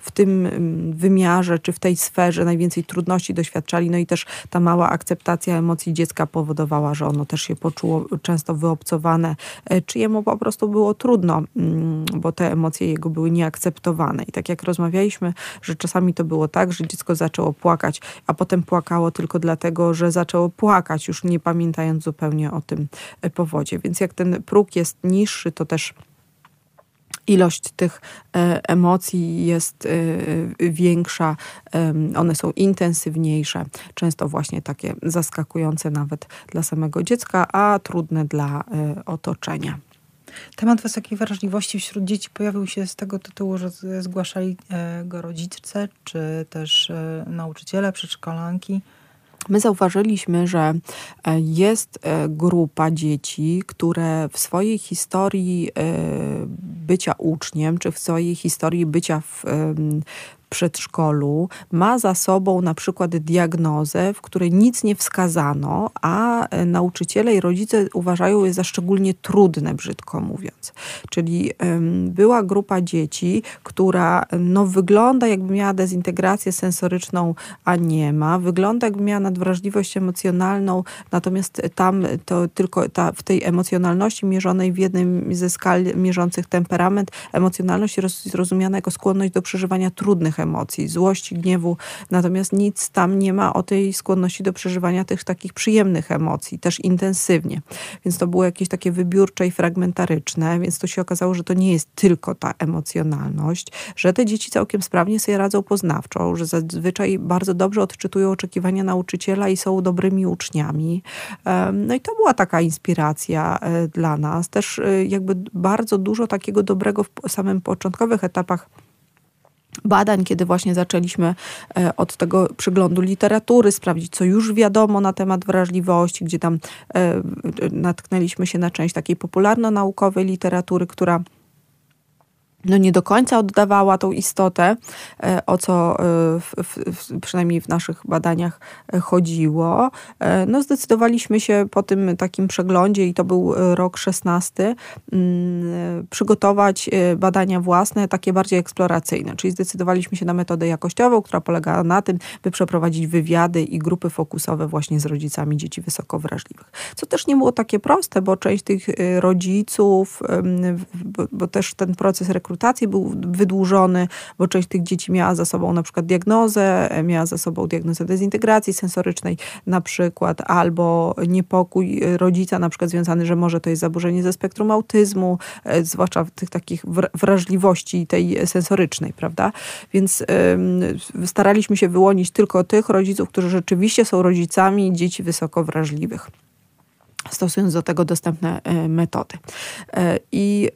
w tym wymiarze, czy w tej sferze najwięcej trudności doświadczali. No i też ta mała akceptacja emocji dziecka powodowała, że ono też się poczuło często wyobcowane, e, czy jemu po prostu było trudno, mm, bo te emocje jego były nieakceptowane. I tak jak rozmawialiśmy rozmawialiśmy, że czasami to było tak, że dziecko zaczęło płakać, a potem płakało tylko dlatego, że zaczęło płakać, już nie pamiętając zupełnie o tym e, powodzie. Więc jak ten próg jest niższy, to też ilość tych e, emocji jest e, większa, one są intensywniejsze, często właśnie takie zaskakujące nawet dla samego dziecka, a trudne dla otoczenia. Temat wysokiej wrażliwości wśród dzieci pojawił się z tego tytułu, że zgłaszali e, go rodzice, czy też e, nauczyciele, przedszkolanki. My zauważyliśmy, że e, jest grupa dzieci, które w swojej historii bycia uczniem, czy w swojej historii bycia w, przedszkolu ma za sobą na przykład diagnozę, w której nic nie wskazano, a e, nauczyciele i rodzice uważają je za szczególnie trudne, brzydko mówiąc. Czyli była grupa dzieci, która no, wygląda jakby miała dezintegrację sensoryczną, a nie ma. Wygląda jakby miała nadwrażliwość emocjonalną, natomiast tam to tylko ta, w tej emocjonalności mierzonej w jednym ze skal mierzących temperament, emocjonalność jest rozumiana jako skłonność do przeżywania trudnych emocji, złości, gniewu, natomiast nic tam nie ma o tej skłonności do przeżywania tych takich przyjemnych emocji, też intensywnie. Więc to było jakieś takie wybiórcze i fragmentaryczne, więc to się okazało, że to nie jest tylko ta emocjonalność, że te dzieci całkiem sprawnie sobie radzą poznawczo, że zazwyczaj bardzo dobrze odczytują oczekiwania nauczyciela i są dobrymi uczniami. No i to była taka inspiracja e, dla nas. Też e, jakby bardzo dużo takiego dobrego w samym początkowych etapach badań, kiedy właśnie zaczęliśmy e, od tego przyglądu literatury, sprawdzić, co już wiadomo na temat wrażliwości, gdzie tam e, natknęliśmy się na część takiej popularno-naukowej literatury, która no nie do końca oddawała tą istotę, e, o co e, w, w, przynajmniej w naszych badaniach e, chodziło. No zdecydowaliśmy się po tym takim przeglądzie, i to był rok 16, mm, przygotować badania własne, takie bardziej eksploracyjne, czyli zdecydowaliśmy się na metodę jakościową, która polegała na tym, by przeprowadzić wywiady i grupy fokusowe właśnie z rodzicami dzieci wysoko wrażliwych. Co też nie było takie proste, bo część tych rodziców, bo, też ten proces rekrutacji rekrutacji był wydłużony, bo część tych dzieci miała za sobą na przykład diagnozę, miała za sobą diagnozę dezintegracji sensorycznej na przykład, albo niepokój rodzica na przykład związany, że może to jest zaburzenie ze spektrum autyzmu, e, zwłaszcza tych takich wrażliwości tej sensorycznej, prawda? Więc staraliśmy się wyłonić tylko tych rodziców, którzy rzeczywiście są rodzicami dzieci wysoko wrażliwych stosując do tego dostępne e, metody. E, I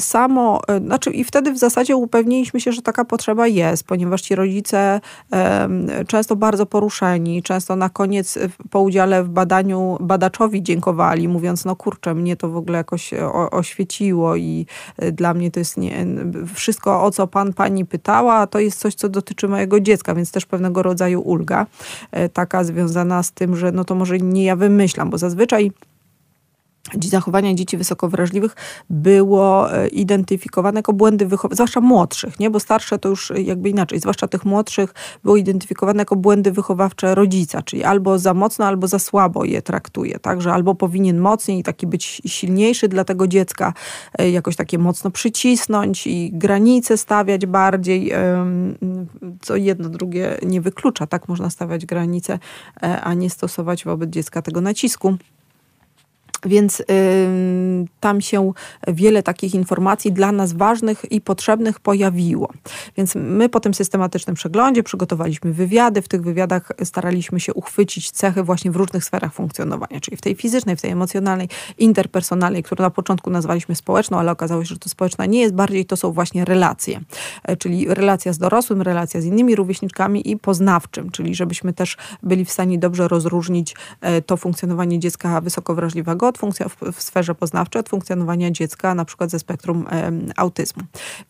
samo, e, znaczy i wtedy w zasadzie upewniliśmy się, że taka potrzeba jest, ponieważ ci rodzice często bardzo poruszeni, często na koniec po udziale w badaniu badaczowi dziękowali, mówiąc, no kurczę, mnie to w ogóle jakoś oświeciło i dla mnie to jest nie, wszystko, o co pan, pani pytała, to jest coś, co dotyczy mojego dziecka, więc też pewnego rodzaju ulga, taka związana z tym, że no to może nie ja wymyślam, bo zazwyczaj zachowania dzieci wysoko wrażliwych było e, identyfikowane jako błędy wychowawcze, zwłaszcza młodszych, nie? bo starsze to już jakby inaczej, zwłaszcza tych młodszych było identyfikowane jako błędy wychowawcze rodzica, czyli albo za mocno, albo za słabo je traktuje, także albo powinien mocniej taki być silniejszy dla tego dziecka, e, jakoś takie mocno przycisnąć i granice stawiać bardziej, co jedno drugie nie wyklucza, tak można stawiać granice, e, a nie stosować wobec dziecka tego nacisku. Więc y, tam się wiele takich informacji dla nas ważnych i potrzebnych pojawiło. Więc my po tym systematycznym przeglądzie przygotowaliśmy wywiady. W tych wywiadach staraliśmy się uchwycić cechy właśnie w różnych sferach funkcjonowania, czyli w tej fizycznej, w tej emocjonalnej, interpersonalnej, którą na początku nazwaliśmy społeczną, ale okazało się, że to społeczna nie jest, bardziej to są właśnie relacje. E, czyli relacja z dorosłym, relacja z innymi rówieśniczkami i poznawczym, czyli żebyśmy też byli w stanie dobrze rozróżnić e, to funkcjonowanie dziecka wysoko wrażliwego od w sferze poznawczej, od funkcjonowania dziecka na przykład ze spektrum autyzmu.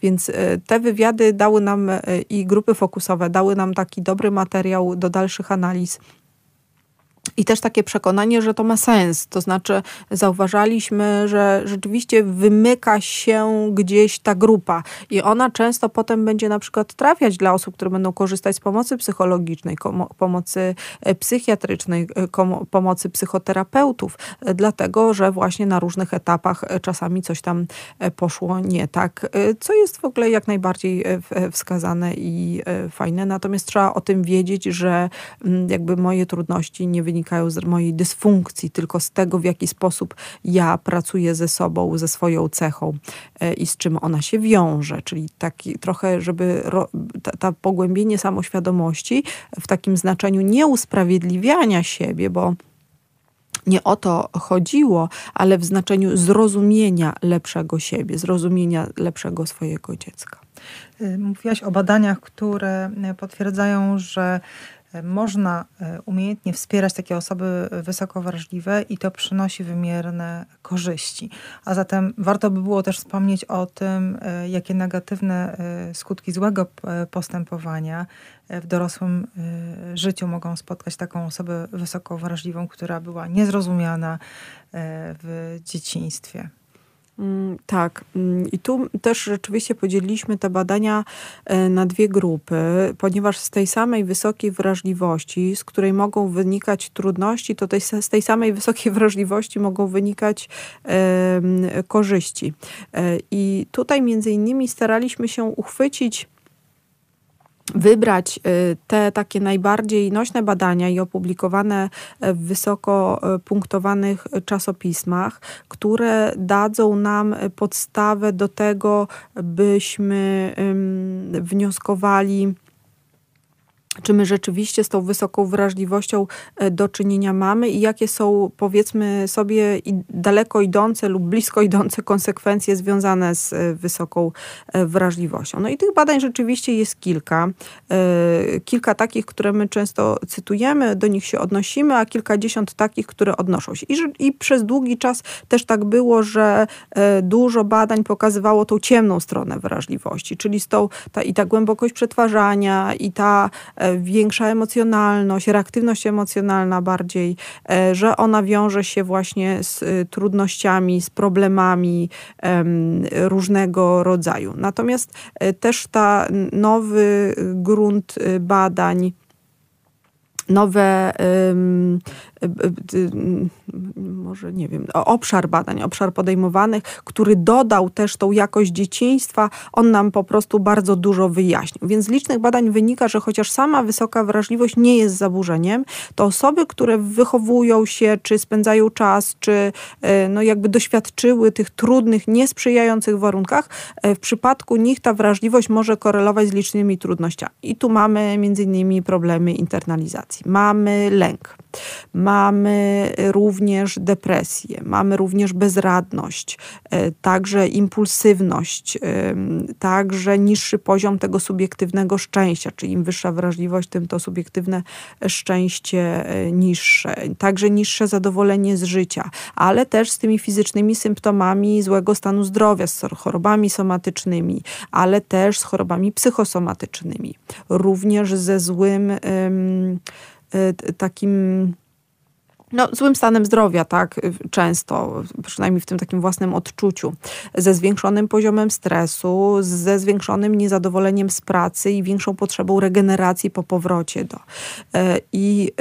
Więc e, te wywiady dały nam e, i grupy fokusowe dały nam taki dobry materiał do dalszych analiz i też takie przekonanie, że to ma sens. To znaczy, zauważaliśmy, że rzeczywiście wymyka się gdzieś ta grupa i ona często potem będzie na przykład trafiać dla osób, które będą korzystać z pomocy psychologicznej, pomocy e, psychiatrycznej, e, pomocy psychoterapeutów, e, dlatego że właśnie na różnych etapach czasami coś tam poszło nie tak, co jest w ogóle jak najbardziej wskazane i fajne. Natomiast trzeba o tym wiedzieć, że mm, jakby moje trudności nie wynikają wynikają z mojej dysfunkcji, tylko z tego, w jaki sposób ja pracuję ze sobą, ze swoją cechą e, i z czym ona się wiąże. Czyli taki trochę, żeby ta, ta pogłębienie samoświadomości w takim znaczeniu nie usprawiedliwiania siebie, bo nie o to chodziło, ale w znaczeniu zrozumienia lepszego siebie, zrozumienia lepszego swojego dziecka. Y, mówiłaś o badaniach, które potwierdzają, że można e, umiejętnie wspierać takie osoby wysoko wrażliwe i to przynosi wymierne korzyści. A zatem warto by było też wspomnieć o tym, e, jakie negatywne e, skutki złego postępowania w dorosłym życiu mogą spotkać taką osobę wysoko wrażliwą, która była niezrozumiana w dzieciństwie. Mm, tak. Mm, I tu też rzeczywiście podzieliliśmy te badania e, na dwie grupy, ponieważ z tej samej wysokiej wrażliwości, z której mogą wynikać trudności, to tej, z tej samej wysokiej wrażliwości mogą wynikać e, korzyści. E, I tutaj między innymi staraliśmy się uchwycić wybrać y, te takie najbardziej nośne badania i opublikowane w wysoko y, punktowanych czasopismach, które dadzą nam podstawę do tego, byśmy wnioskowali czy my rzeczywiście z tą wysoką wrażliwością e, do czynienia mamy i jakie są, powiedzmy sobie, daleko idące lub blisko idące konsekwencje związane z e, wysoką e, wrażliwością. No i tych badań rzeczywiście jest kilka. Kilka takich, które my często cytujemy, do nich się odnosimy, a kilkadziesiąt takich, które odnoszą się. I, i przez długi czas też tak było, że dużo badań pokazywało tą ciemną stronę wrażliwości, czyli z tą, ta, i ta głębokość przetwarzania, i ta większa emocjonalność, reaktywność emocjonalna bardziej, e, że ona wiąże się właśnie z e, trudnościami, z problemami różnego rodzaju. Natomiast też ta nowy grunt badań, nowe może nie wiem, obszar badań, obszar podejmowanych, który dodał też tą jakość dzieciństwa, on nam po prostu bardzo dużo wyjaśnił. Więc z licznych badań wynika, że chociaż sama wysoka wrażliwość nie jest zaburzeniem, to osoby, które wychowują się, czy spędzają czas, czy no jakby doświadczyły tych trudnych, niesprzyjających warunkach, w przypadku nich ta wrażliwość może korelować z licznymi trudnościami. I tu mamy między innymi problemy internalizacji. Mamy lęk. Mamy również depresję, mamy również bezradność, e, także impulsywność, e, także niższy poziom tego subiektywnego szczęścia, czyli im wyższa wrażliwość, tym to subiektywne szczęście e, niższe, także niższe zadowolenie z życia, ale też z tymi fizycznymi symptomami złego stanu zdrowia, z chorobami somatycznymi, ale też z chorobami psychosomatycznymi, również ze złym takim no, złym stanem zdrowia, tak, często, przynajmniej w tym takim własnym odczuciu, ze zwiększonym poziomem stresu, ze zwiększonym niezadowoleniem z pracy i większą potrzebą regeneracji po powrocie do. E, I,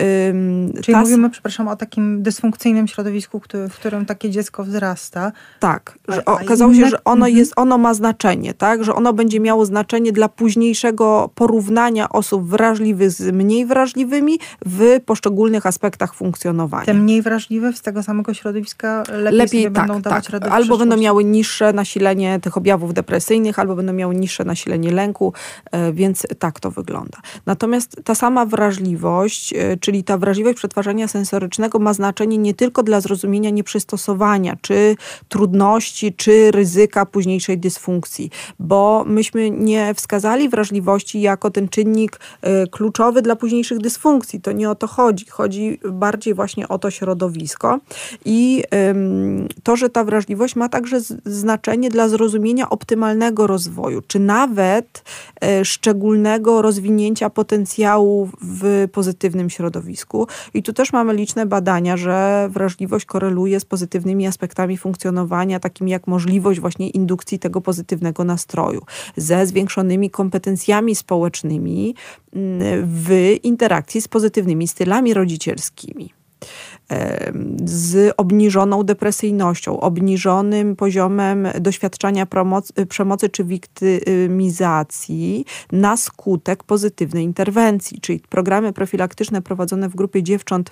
Czyli mówimy, przepraszam, o takim dysfunkcyjnym środowisku, w którym takie dziecko wzrasta. Tak, że okazało się, że ono, mhm. jest, ono ma znaczenie, tak, że ono będzie miało znaczenie dla późniejszego porównania osób wrażliwych z mniej wrażliwymi w poszczególnych aspektach funkcjonowania. Te mniej wrażliwe z tego samego środowiska lepiej, lepiej tak, będą dawać tak. radę Albo będą miały niższe nasilenie tych objawów depresyjnych, albo będą miały niższe nasilenie lęku, e, więc tak to wygląda. Natomiast ta sama wrażliwość, e, czyli ta wrażliwość przetwarzania sensorycznego ma znaczenie nie tylko dla zrozumienia nieprzystosowania, czy trudności, czy ryzyka późniejszej dysfunkcji, bo myśmy nie wskazali wrażliwości jako ten czynnik e, kluczowy dla późniejszych dysfunkcji. To nie o to chodzi. Chodzi bardziej właśnie o to środowisko i to, że ta wrażliwość ma także znaczenie dla zrozumienia optymalnego rozwoju, czy nawet e, szczególnego rozwinięcia potencjału w pozytywnym środowisku. I tu też mamy liczne badania, że wrażliwość koreluje z pozytywnymi aspektami funkcjonowania, takimi jak możliwość właśnie indukcji tego pozytywnego nastroju, ze zwiększonymi kompetencjami społecznymi w interakcji z pozytywnymi stylami rodzicielskimi z obniżoną depresyjnością, obniżonym poziomem doświadczania przemocy czy wiktymizacji na skutek pozytywnej interwencji, czyli programy profilaktyczne prowadzone w grupie dziewcząt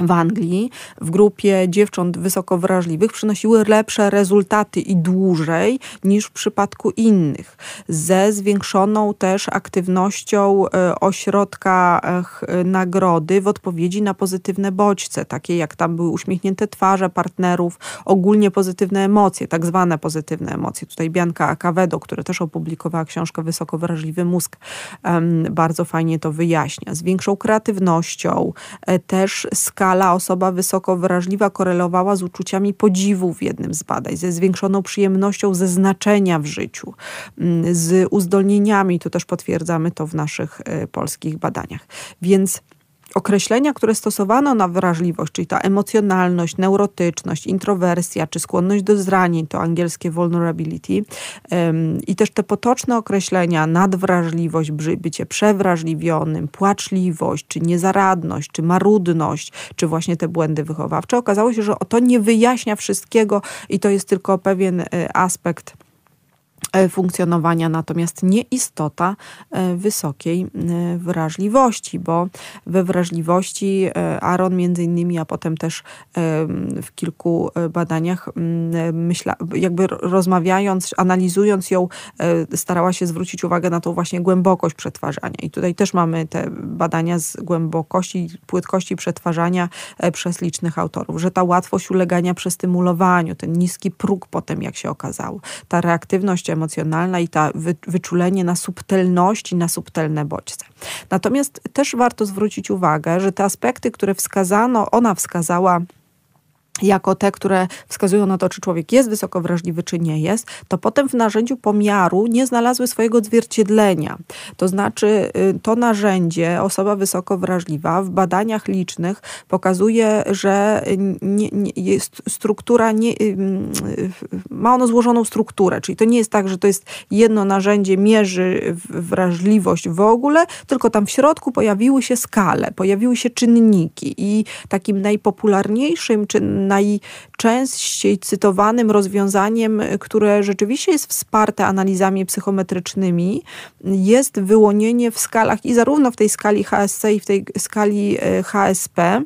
w Anglii w grupie dziewcząt wysoko wrażliwych przynosiły lepsze rezultaty i dłużej niż w przypadku innych. Ze zwiększoną też aktywnością e, ośrodka e, nagrody w odpowiedzi na pozytywne bodźce, takie jak tam były uśmiechnięte twarze partnerów, ogólnie pozytywne emocje, tak zwane pozytywne emocje. Tutaj Bianka Akawedo, która też opublikowała książkę Wysoko wrażliwy mózg, bardzo fajnie to wyjaśnia. Z większą kreatywnością, e, też skala skala osoba wysoko wrażliwa korelowała z uczuciami podziwu w jednym z badań, ze zwiększoną przyjemnością ze znaczenia w życiu, mm, z uzdolnieniami, to też potwierdzamy to w naszych e, polskich badaniach. Więc określenia, które stosowano na wrażliwość, czyli ta emocjonalność, neurotyczność, introwersja czy skłonność do zranień, to angielskie vulnerability, i też te potoczne określenia, nadwrażliwość, bycie przewrażliwionym, płaczliwość, czy niezaradność, czy marudność, czy właśnie te błędy wychowawcze, okazało się, że to nie wyjaśnia wszystkiego i to jest tylko pewien e, aspekt funkcjonowania, natomiast nie istota e, wysokiej e, wrażliwości, bo we wrażliwości Aaron między innymi, a potem też w kilku badaniach myśla, jakby rozmawiając, analizując ją, starała się zwrócić uwagę na tą właśnie głębokość przetwarzania. I tutaj też mamy te badania z głębokości, płytkości przetwarzania przez licznych autorów, że ta łatwość ulegania przestymulowaniu, ten niski próg potem, jak się okazało, ta reaktywność emocjonalna, emocjonalna i ta wyczulenie na subtelności, na subtelne bodźce. Natomiast też warto zwrócić uwagę, że te aspekty, które wskazano, ona wskazała jako te, które wskazują na to, czy człowiek jest wysoko wrażliwy, czy nie jest, to potem w narzędziu pomiaru nie znalazły swojego odzwierciedlenia. To znaczy, y, to narzędzie, osoba wysoko wrażliwa, w badaniach licznych pokazuje, że nie, nie, jest struktura, nie, y, y, ma ono złożoną strukturę, czyli to nie jest tak, że to jest jedno narzędzie, mierzy wrażliwość w ogóle, tylko tam w środku pojawiły się skale, pojawiły się czynniki i takim najpopularniejszym, czy najczęściej cytowanym rozwiązaniem, które rzeczywiście jest wsparte analizami psychometrycznymi, jest wyłonienie w skalach i zarówno w tej skali HSC i w tej skali e, HSP,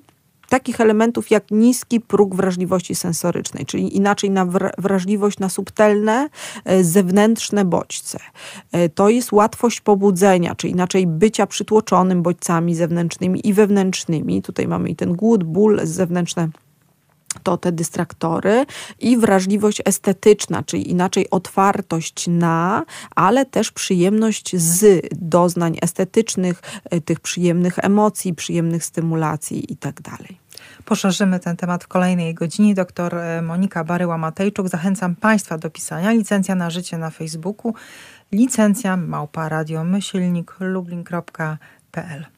takich elementów jak niski próg wrażliwości sensorycznej, czyli inaczej na wrażliwość na subtelne, e, zewnętrzne bodźce. E, to jest łatwość pobudzenia, czy inaczej bycia przytłoczonym bodźcami zewnętrznymi i wewnętrznymi. Tutaj mamy i ten głód, ból zewnętrzne to te dystraktory i wrażliwość estetyczna, czyli inaczej otwartość na, ale też przyjemność z doznań estetycznych, e, tych przyjemnych emocji, przyjemnych stymulacji itd. Tak Poszerzymy ten temat w kolejnej godzinie. Doktor e, Monika Baryła-Matejczuk. Zachęcam Państwa do pisania. Licencja na życie na Facebooku. Licencja małpa radio myślnik lublin.pl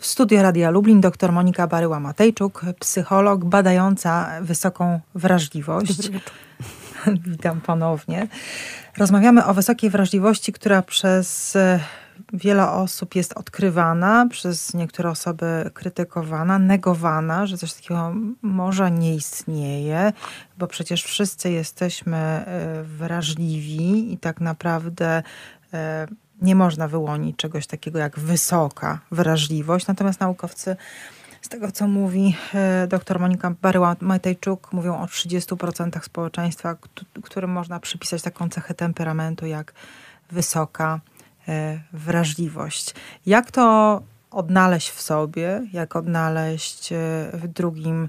w studio Radia Lublin dr Monika Baryła-Matejczuk, psycholog badająca wysoką wrażliwość. Witam ponownie. Rozmawiamy o wysokiej wrażliwości, która przez e, wiele osób jest odkrywana, przez niektóre osoby krytykowana, negowana, że coś takiego może nie istnieje, bo przecież wszyscy jesteśmy e, wrażliwi i tak naprawdę e, nie można wyłonić czegoś takiego jak wysoka wrażliwość, natomiast naukowcy z tego, co mówi e, dr Monika Baryła-Matejczuk, mówią o 30% społeczeństwa, którym można przypisać taką cechę temperamentu jak wysoka e, wrażliwość. Jak to odnaleźć w sobie, jak odnaleźć e, w drugim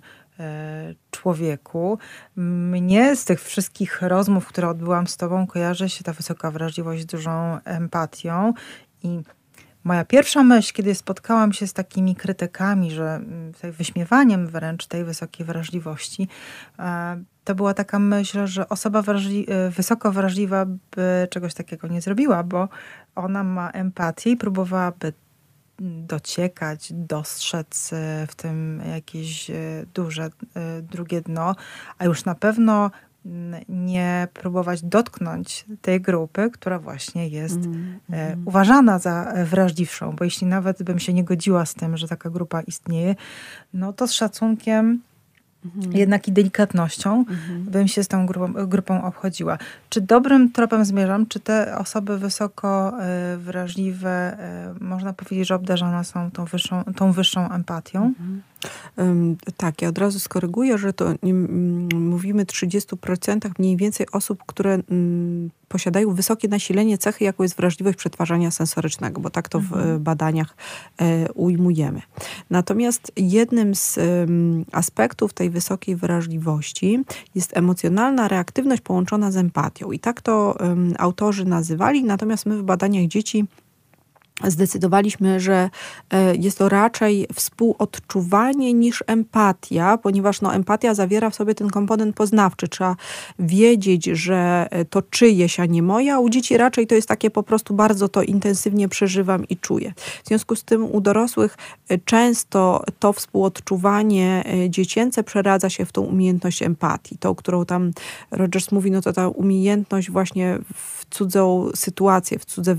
człowieku. Mnie z tych wszystkich rozmów, które odbyłam z Tobą, kojarzy się ta wysoka wrażliwość z dużą empatią i Moja pierwsza myśl, kiedy spotkałam się z takimi krytykami, że mm, wyśmiewaniem wręcz tej wysokiej wrażliwości, e, to była taka myśl, że osoba wrażli e, wysoko wrażliwa by czegoś takiego nie zrobiła, bo ona ma empatię i próbowałaby dociekać, dostrzec e, w tym jakieś e, duże e, drugie dno, a już na pewno nie próbować dotknąć tej grupy, która właśnie jest mm, mm. uważana za wrażliwszą, bo jeśli nawet bym się nie godziła z tym, że taka grupa istnieje, no to z szacunkiem Mhm. jednak i delikatnością mhm. bym się z tą grupą, grupą obchodziła. Czy dobrym tropem zmierzam? Czy te osoby wysoko y, wrażliwe, y, można powiedzieć, że obdarzone są tą wyższą, tą wyższą empatią? Mhm. Tak, ja od razu skoryguję, że to mówimy 30% mniej więcej osób, które posiadają wysokie nasilenie cechy, jaką jest wrażliwość przetwarzania sensorycznego, bo tak to w mhm. badaniach e, ujmujemy. Natomiast jednym z aspektów tej wysokiej wrażliwości jest emocjonalna reaktywność połączona z empatią. I tak to autorzy nazywali, natomiast my w badaniach dzieci zdecydowaliśmy, że e, jest to raczej współodczuwanie niż empatia, ponieważ no, empatia zawiera w sobie ten komponent poznawczy. Trzeba wiedzieć, że e, to czyjeś, a nie moja. U dzieci raczej to jest takie po prostu bardzo to intensywnie przeżywam i czuję. W związku z tym u dorosłych e, często to współodczuwanie dziecięce przeradza się w tą umiejętność empatii. Tą, którą tam Rogers mówi, no to ta umiejętność właśnie w cudzą sytuację, w cudze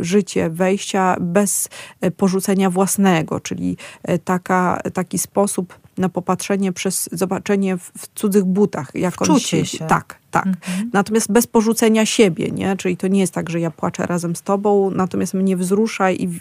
życie, wejścia bez e, porzucenia własnego, czyli e, taka, taki sposób na popatrzenie przez zobaczenie w, w cudzych butach. Jak Wczucie on się, Tak, tak. Mhm. Natomiast bez porzucenia siebie, nie? Czyli to nie jest tak, że ja płaczę razem z tobą, natomiast mnie wzrusza i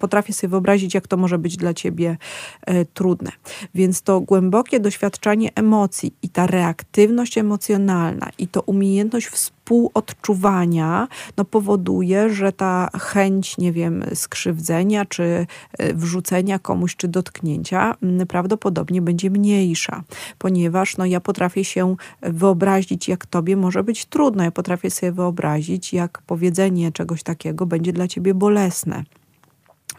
potrafię sobie wyobrazić, jak to może być dla ciebie e, trudne. Więc to głębokie doświadczanie emocji i ta reaktywność emocjonalna i to umiejętność współodczuwania no, powoduje, że ta chęć, nie wiem, skrzywdzenia, czy e, wrzucenia komuś, czy dotknięcia prawdopodobnie będzie mniejsza, ponieważ no, ja potrafię się wyobrazić, jak tobie może być trudno. Ja potrafię sobie wyobrazić, jak powiedzenie czegoś takiego będzie dla ciebie bolesne.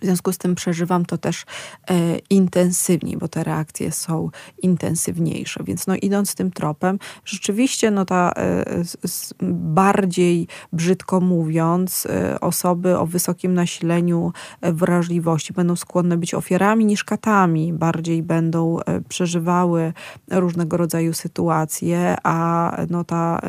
W związku z tym przeżywam to też e, intensywniej, bo te reakcje są intensywniejsze. Więc no, idąc tym tropem, rzeczywiście no, ta e, s, bardziej brzydko mówiąc, e, osoby o wysokim nasileniu e, wrażliwości będą skłonne być ofiarami niż katami. Bardziej będą e, przeżywały różnego rodzaju sytuacje, a no, ta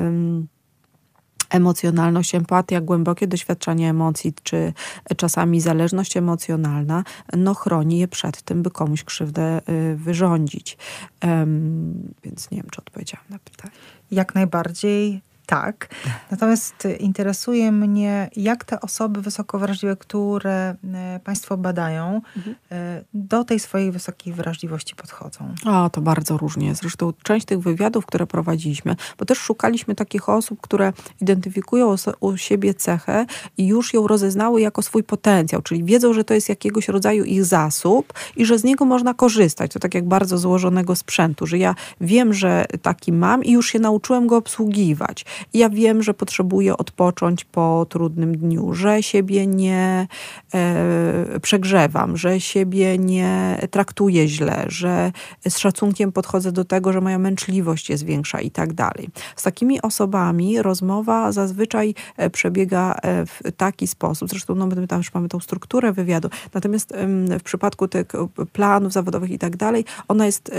emocjonalność, empatia, głębokie doświadczanie emocji, czy czasami zależność emocjonalna, no chroni je przed tym, by komuś krzywdę y, wyrządzić. Um, więc nie wiem, czy odpowiedziałam na pytanie. Jak najbardziej tak. Natomiast interesuje mnie, jak te osoby wysoko wrażliwe, które e, Państwo badają, mhm. E, do tej swojej wysokiej wrażliwości podchodzą. A, to bardzo różnie. Zresztą część tych wywiadów, które prowadziliśmy, bo też szukaliśmy takich osób, które identyfikują u siebie cechę i już ją rozeznały jako swój potencjał, czyli wiedzą, że to jest jakiegoś rodzaju ich zasób i że z niego można korzystać. To tak jak bardzo złożonego sprzętu, że ja wiem, że taki mam i już się nauczyłem go obsługiwać ja wiem, że potrzebuję odpocząć po trudnym dniu, że siebie nie e, przegrzewam, że siebie nie traktuję źle, że z szacunkiem podchodzę do tego, że moja męczliwość jest większa i tak dalej. Z takimi osobami rozmowa zazwyczaj e, przebiega e, w taki sposób, zresztą no, my tam już mamy tą strukturę wywiadu, natomiast w przypadku tych planów zawodowych i tak dalej, ona jest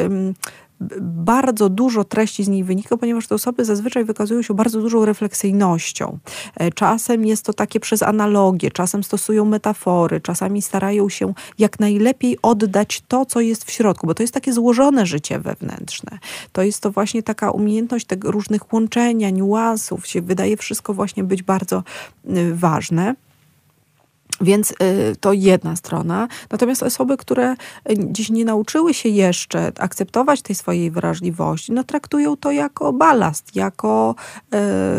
bardzo dużo treści z niej wynika, ponieważ te osoby zazwyczaj wykazują się bardzo dużą refleksyjnością. E, czasem jest to takie przez analogię, czasem stosują metafory, czasami starają się jak najlepiej oddać to, co jest w środku, bo to jest takie złożone życie wewnętrzne. To jest to właśnie taka umiejętność tego różnych łączenia, niuansów, się wydaje wszystko właśnie być bardzo y, ważne. Więc y, to jedna strona. Natomiast osoby, które dziś nie nauczyły się jeszcze akceptować tej swojej wrażliwości, no traktują to jako balast, jako y,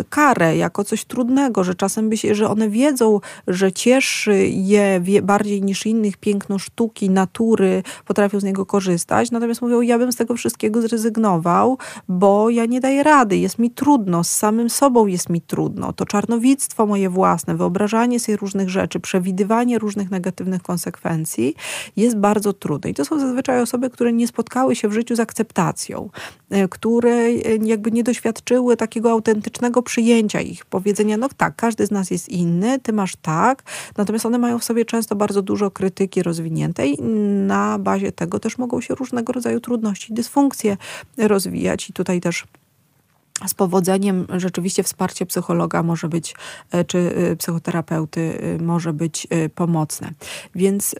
karę, jako coś trudnego, że czasem by się, że one wiedzą, że cieszy je bardziej niż innych piękno sztuki, natury, potrafią z niego korzystać. Natomiast mówią, ja bym z tego wszystkiego zrezygnował, bo ja nie daję rady, jest mi trudno, z samym sobą jest mi trudno. To czarnowictwo moje własne, wyobrażanie sobie różnych rzeczy, przewidywanie przewidywanie różnych negatywnych konsekwencji jest bardzo trudne. I to są zazwyczaj osoby, które nie spotkały się w życiu z akceptacją, e, które e, jakby nie doświadczyły takiego autentycznego przyjęcia ich, powiedzenia, no tak, każdy z nas jest inny, ty masz tak, natomiast one mają w sobie często bardzo dużo krytyki rozwiniętej. Na bazie tego też mogą się różnego rodzaju trudności, dysfunkcje rozwijać i tutaj też z powodzeniem rzeczywiście wsparcie psychologa może być, e, czy e, psychoterapeuty e, może być pomocne. Więc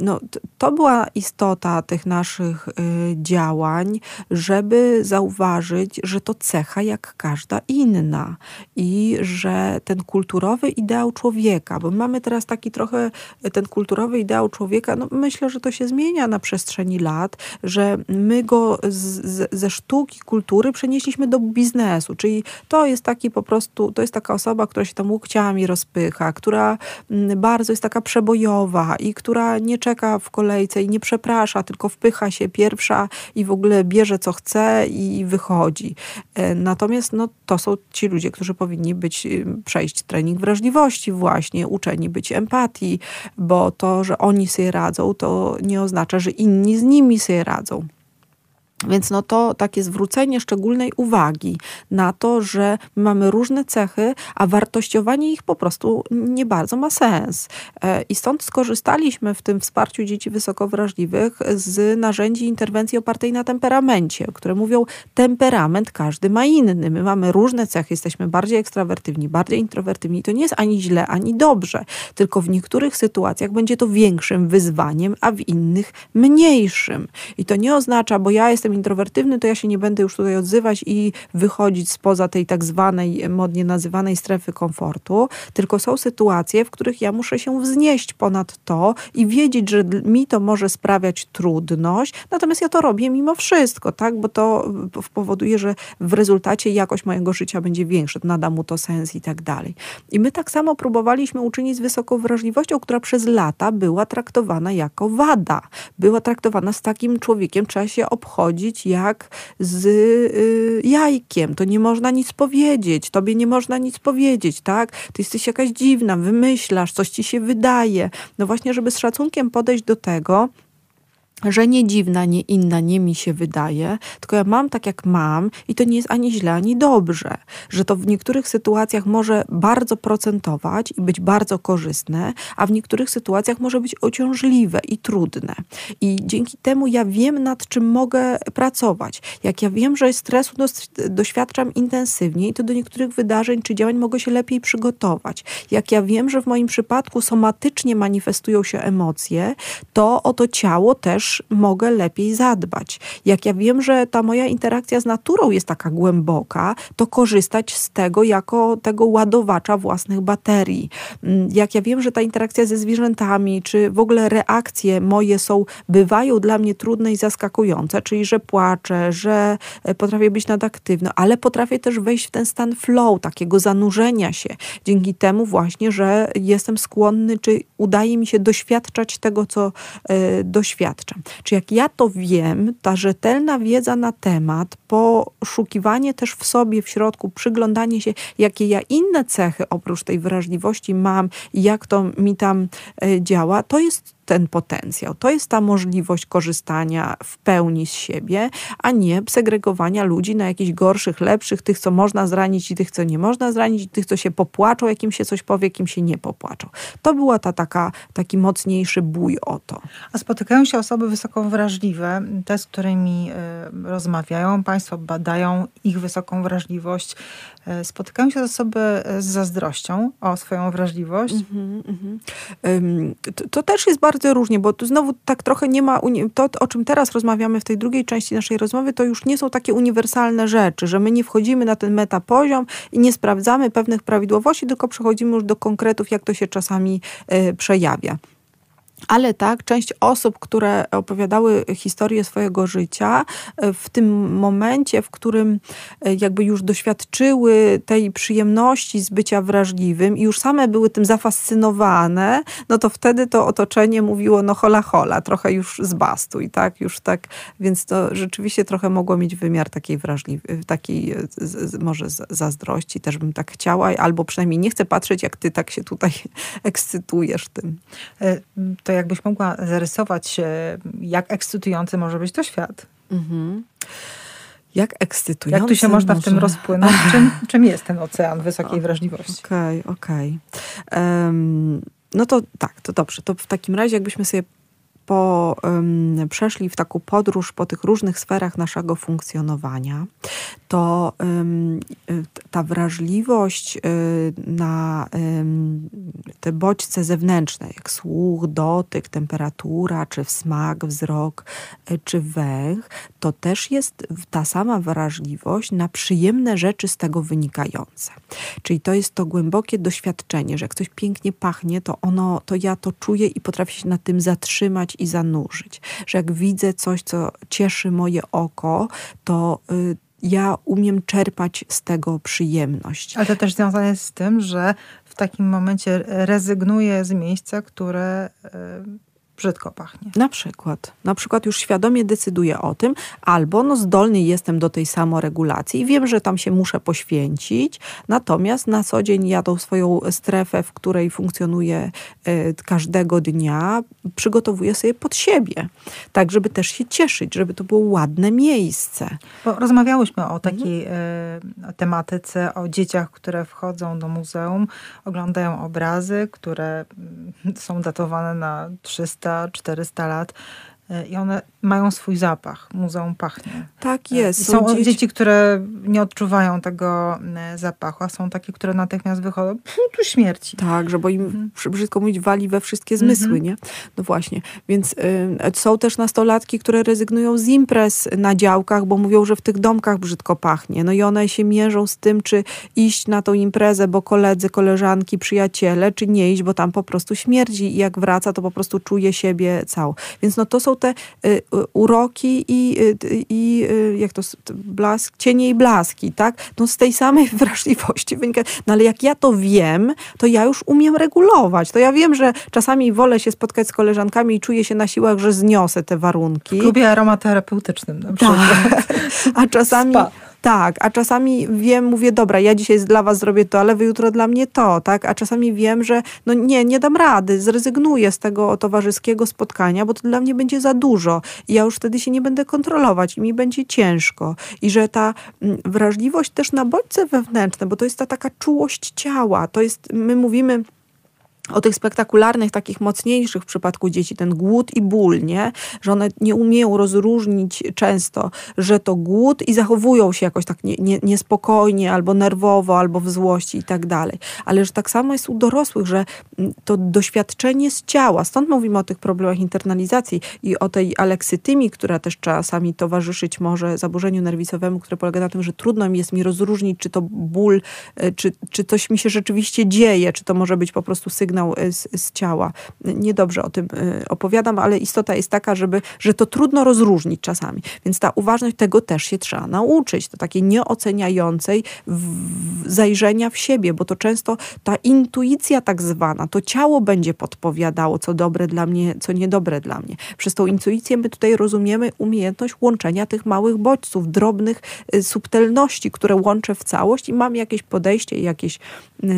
no, to była istota tych naszych działań, żeby zauważyć, że to cecha jak każda inna i że ten kulturowy ideał człowieka, bo mamy teraz taki trochę ten kulturowy ideał człowieka, no myślę, że to się zmienia na przestrzeni lat, że my go z, ze sztuki, kultury przenieśliśmy do biznesu biznesu, czyli to jest taki po prostu, to jest taka osoba, która się tam łokciami rozpycha, która mm, bardzo jest taka przebojowa i która nie czeka w kolejce i nie przeprasza, tylko wpycha się pierwsza i w ogóle bierze co chce i wychodzi. E, natomiast no, to są ci ludzie, którzy powinni być, y, przejść trening wrażliwości właśnie, uczeni być empatii, bo to, że oni sobie radzą, to nie oznacza, że inni z nimi sobie radzą. Więc no to takie zwrócenie szczególnej uwagi na to, że mamy różne cechy, a wartościowanie ich po prostu nie bardzo ma sens. E, I stąd skorzystaliśmy w tym wsparciu dzieci wysoko wrażliwych z narzędzi interwencji opartej na temperamencie, które mówią, temperament każdy ma inny. My mamy różne cechy, jesteśmy bardziej ekstrawertywni, bardziej introwertywni. To nie jest ani źle, ani dobrze, tylko w niektórych sytuacjach będzie to większym wyzwaniem, a w innych mniejszym. I to nie oznacza, bo ja jestem introwertywny, to ja się nie będę już tutaj odzywać i wychodzić spoza tej tak zwanej, modnie nazywanej strefy komfortu, tylko są sytuacje, w których ja muszę się wznieść ponad to i wiedzieć, że mi to może sprawiać trudność, natomiast ja to robię mimo wszystko, tak, bo to powoduje, że w rezultacie jakość mojego życia będzie większa, nada mu to sens i tak dalej. I my tak samo próbowaliśmy uczynić z wysoką wrażliwością, która przez lata była traktowana jako wada. Była traktowana z takim człowiekiem, trzeba się obchodzić jak z y, jajkiem. To nie można nic powiedzieć, tobie nie można nic powiedzieć, tak? Ty jesteś jakaś dziwna, wymyślasz, coś ci się wydaje. No właśnie, żeby z szacunkiem podejść do tego, że nie dziwna, nie inna, nie mi się wydaje, tylko ja mam tak jak mam i to nie jest ani źle, ani dobrze. Że to w niektórych sytuacjach może bardzo procentować i być bardzo korzystne, a w niektórych sytuacjach może być ociążliwe i trudne. I dzięki temu ja wiem, nad czym mogę pracować. Jak ja wiem, że stresu doświadczam intensywniej, to do niektórych wydarzeń czy działań mogę się lepiej przygotować. Jak ja wiem, że w moim przypadku somatycznie manifestują się emocje, to o to ciało też mogę lepiej zadbać. Jak ja wiem, że ta moja interakcja z naturą jest taka głęboka, to korzystać z tego jako tego ładowacza własnych baterii. Mm, jak ja wiem, że ta interakcja ze zwierzętami, czy w ogóle reakcje moje są, bywają dla mnie trudne i zaskakujące, czyli że płaczę, że e, potrafię być nadaktywna, ale potrafię też wejść w ten stan flow, takiego zanurzenia się. Dzięki temu właśnie, że jestem skłonny, czy udaje mi się doświadczać tego, co y, doświadczam. Czy jak ja to wiem, ta rzetelna wiedza na temat, poszukiwanie też w sobie, w środku, przyglądanie się, jakie ja inne cechy oprócz tej wrażliwości mam jak to mi tam y, działa, to jest ten potencjał. To jest ta możliwość korzystania w pełni z siebie, a nie segregowania ludzi na jakichś gorszych, lepszych, tych, co można zranić i tych, co nie można zranić, i tych, co się popłaczą, jakim się coś powie, kim się nie popłaczą. To była ta taka, taki mocniejszy bój o to. A spotykają się osoby wysoko wrażliwe, te, z którymi y, rozmawiają, Państwo badają ich wysoką wrażliwość. Y, spotykają się osoby z zazdrością o swoją wrażliwość. Mm -hmm, to, to też jest bardzo bardzo różnie, bo tu znowu tak trochę nie ma, to o czym teraz rozmawiamy w tej drugiej części naszej rozmowy, to już nie są takie uniwersalne rzeczy, że my nie wchodzimy na ten metapoziom i nie sprawdzamy pewnych prawidłowości, tylko przechodzimy już do konkretów, jak to się czasami y, przejawia. Ale tak, część osób, które opowiadały historię swojego życia, e, w tym momencie, w którym e, jakby już doświadczyły tej przyjemności z bycia wrażliwym i już same były tym zafascynowane, no to wtedy to otoczenie mówiło, no hola hola, trochę już zbastuj, tak, już tak, więc to rzeczywiście trochę mogło mieć wymiar takiej wrażliwej, takiej e, może zazdrości, też bym tak chciała, albo przynajmniej nie chcę patrzeć, jak ty tak się tutaj ekscytujesz tym. To jakbyś mogła zarysować, jak ekscytujący może być to świat? Mhm. Jak ekscytujący Jak tu się można może... w tym rozpłynąć? Czym, czym jest ten ocean wysokiej wrażliwości? Okej, okay, okej. Okay. Um, no to tak, to dobrze. To w takim razie jakbyśmy sobie po, um, przeszli w taką podróż po tych różnych sferach naszego funkcjonowania, to um, ta wrażliwość y, na te bodźce zewnętrzne, jak słuch, dotyk, temperatura, czy smak, wzrok, y, czy węch, to też jest ta sama wrażliwość na przyjemne rzeczy z tego wynikające. Czyli to jest to głębokie doświadczenie, że jak coś pięknie pachnie, to ono, to ja to czuję i potrafię się na tym zatrzymać i zanurzyć. Że jak widzę coś, co cieszy moje oko, to y, ja umiem czerpać z tego przyjemność. Ale to też związane jest z tym, że w takim momencie rezygnuję z miejsca, które y, brzydko pachnie. Na przykład. Na przykład już świadomie decyduję o tym, albo no zdolny jestem do tej samoregulacji i wiem, że tam się muszę poświęcić, natomiast na co dzień ja tą swoją strefę, w której funkcjonuję y, każdego dnia, przygotowuję sobie pod siebie. Tak, żeby też się cieszyć, żeby to było ładne miejsce. Bo rozmawiałyśmy o takiej mhm. y, tematyce, o dzieciach, które wchodzą do muzeum, oglądają obrazy, które y, są datowane na 300 300-400 lat. E, i one mają swój zapach. Muzeum pachnie. Tak jest. I są dzieci... dzieci, które nie odczuwają tego zapachu, a są takie, które natychmiast wychodzą, tu śmierci. Tak, że bo im, mhm. brzydko mówić, wali we wszystkie zmysły, mhm. nie? No właśnie. Więc y, są też nastolatki, które rezygnują z imprez na działkach, bo mówią, że w tych domkach brzydko pachnie. No i one się mierzą z tym, czy iść na tą imprezę, bo koledzy, koleżanki, przyjaciele, czy nie iść, bo tam po prostu śmierdzi i jak wraca, to po prostu czuje siebie cał. Więc no to są te y, y, uroki i, y, i jak to, blask, cienie i blaski, tak? No z tej samej wrażliwości wynika. No ale jak ja to wiem, to ja już umiem regulować. To ja wiem, że czasami wolę się spotkać z koleżankami i czuję się na siłach, że zniosę te warunki. W klubie aromaterapeutycznym na przykład. Tak. A czasami... Spa tak, a czasami wiem, mówię, dobra, ja dzisiaj dla was zrobię to, ale wy jutro dla mnie to, tak? A czasami wiem, że no nie, nie dam rady, zrezygnuję z tego towarzyskiego spotkania, bo to dla mnie będzie za dużo i ja już wtedy się nie będę kontrolować i mi będzie ciężko. I że ta mm, wrażliwość też na bodźce wewnętrzne, bo to jest ta taka czułość ciała, to jest, my mówimy o tych spektakularnych, takich mocniejszych w przypadku dzieci, ten głód i ból, nie? Że one nie umieją rozróżnić często, że to głód i zachowują się jakoś tak nie, nie, niespokojnie, albo nerwowo, albo w złości i tak dalej. Ale że tak samo jest u dorosłych, że mm, to doświadczenie z ciała, stąd mówimy o tych problemach internalizacji i o tej aleksytymii, która też czasami towarzyszyć może zaburzeniu nerwisowemu, które polega na tym, że trudno mi jest mi rozróżnić, czy to ból, e, czy, czy coś mi się rzeczywiście dzieje, czy to może być po prostu sygnał sygnał e, z, z ciała. Niedobrze o tym e, opowiadam, ale istota jest taka, żeby, że to trudno rozróżnić czasami. Więc ta uważność tego też się trzeba nauczyć. To takiej nieoceniającej zajrzenia w siebie, bo to często ta intuicja tak zwana, to ciało będzie podpowiadało, co dobre dla mnie, co niedobre dla mnie. Przez tą intuicję my tutaj rozumiemy umiejętność łączenia tych małych bodźców, drobnych e, subtelności, które łączę w całość i mam jakieś podejście i jakieś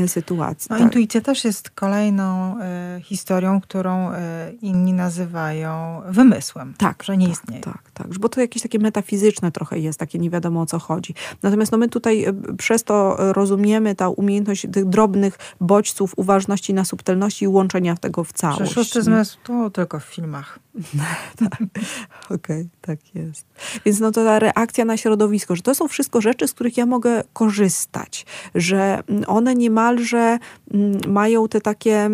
sytuacje. No, tak. Intuicja też jest kolejna kolejną y, historią, którą y, inni nazywają wymysłem, tak, że nie tak, istnieje. Tak, tak, bo to jakieś takie metafizyczne trochę jest, takie nie wiadomo o co chodzi. Natomiast no my tutaj y, przez to rozumiemy ta umiejętność tych drobnych bodźców, uważności na subtelności i łączenia tego w całość. Że szósty zmysł to tylko w filmach. tak. Okej, okay, tak jest. Więc no to ta reakcja na środowisko, że to są wszystko rzeczy, z których ja mogę korzystać, że mm, one niemalże mm, mają te takie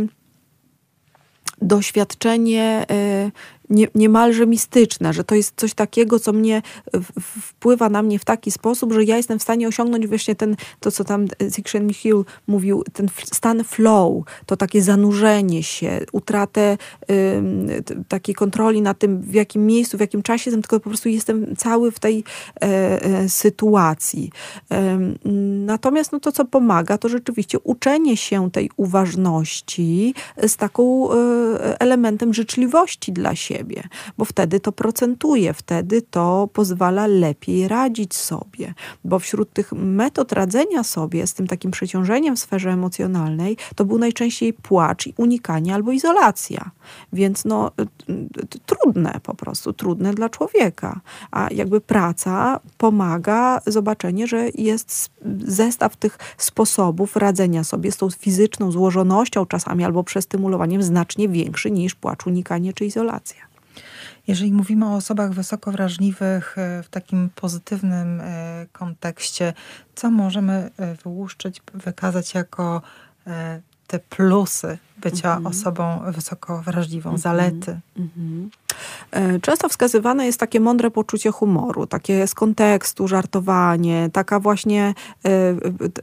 doświadczenie y, nie, niemalże mistyczne, że to jest coś takiego, co mnie wpływa na mnie w taki sposób, że ja jestem w stanie osiągnąć właśnie ten, to co tam Csikszentmihalyi Hill mówił, ten stan flow, to takie zanurzenie się, utratę takiej kontroli na tym, w jakim miejscu, w jakim czasie jestem, tylko po prostu jestem cały w tej e, e, sytuacji. Natomiast no, to, co pomaga, to rzeczywiście uczenie się tej uważności z taką e, elementem życzliwości dla siebie siebie, bo wtedy to procentuje, wtedy to pozwala lepiej radzić sobie, bo wśród tych metod radzenia sobie z tym takim przeciążeniem w sferze emocjonalnej, to był najczęściej płacz unikanie albo izolacja. Więc no trudne po prostu, trudne dla człowieka. A jakby praca pomaga zobaczenie, że jest zestaw tych sposobów radzenia sobie z tą fizyczną złożonością czasami albo przestymulowaniem znacznie większy niż płacz, unikanie czy izolacja. Jeżeli mówimy o osobach wysoko wrażliwych e, w takim pozytywnym e, kontekście, co możemy e, wyłuszczyć, wykazać jako te plusy bycia -hmm. osobą wysoko wrażliwą, -hmm. zalety? E, często wskazywane jest takie mądre poczucie humoru, takie z kontekstu, żartowanie, taka właśnie, e,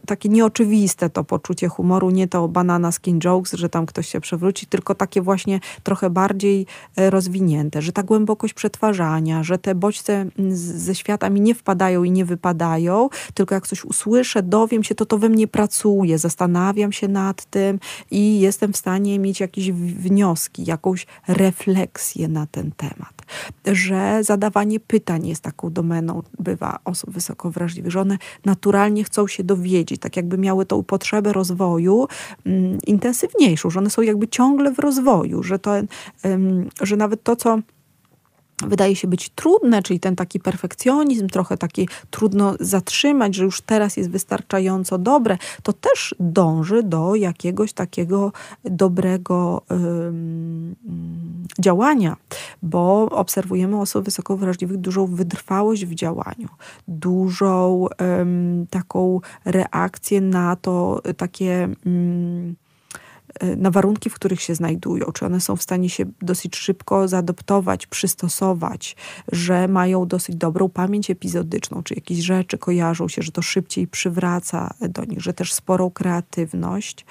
takie nieoczywiste to poczucie humoru, nie to banana skin jokes, że tam ktoś się przewróci, tylko takie właśnie trochę bardziej e, rozwinięte, że ta głębokość przetwarzania, że te bodźce ze świata mi nie wpadają i nie wypadają, tylko jak coś usłyszę, dowiem się, to to we mnie pracuje, zastanawiam się nad tym i jestem w stanie mieć jakieś wnioski, jakąś refleksję na ten ten temat. Że zadawanie pytań jest taką domeną, bywa osób wysoko wrażliwych, że one naturalnie chcą się dowiedzieć, tak jakby miały tą potrzebę rozwoju um, intensywniejszą, że one są jakby ciągle w rozwoju, że, to, że nawet to, co wydaje się być trudne, czyli ten taki perfekcjonizm, trochę taki trudno zatrzymać, że już teraz jest wystarczająco dobre, to też dąży do jakiegoś takiego dobrego działania, bo obserwujemy osób wysoko wrażliwych dużą wytrwałość w działaniu, dużą taką reakcję na to, takie. Na warunki, w których się znajdują, czy one są w stanie się dosyć szybko zaadoptować, przystosować, że mają dosyć dobrą pamięć epizodyczną, czy jakieś rzeczy kojarzą się, że to szybciej przywraca do nich, że też sporą kreatywność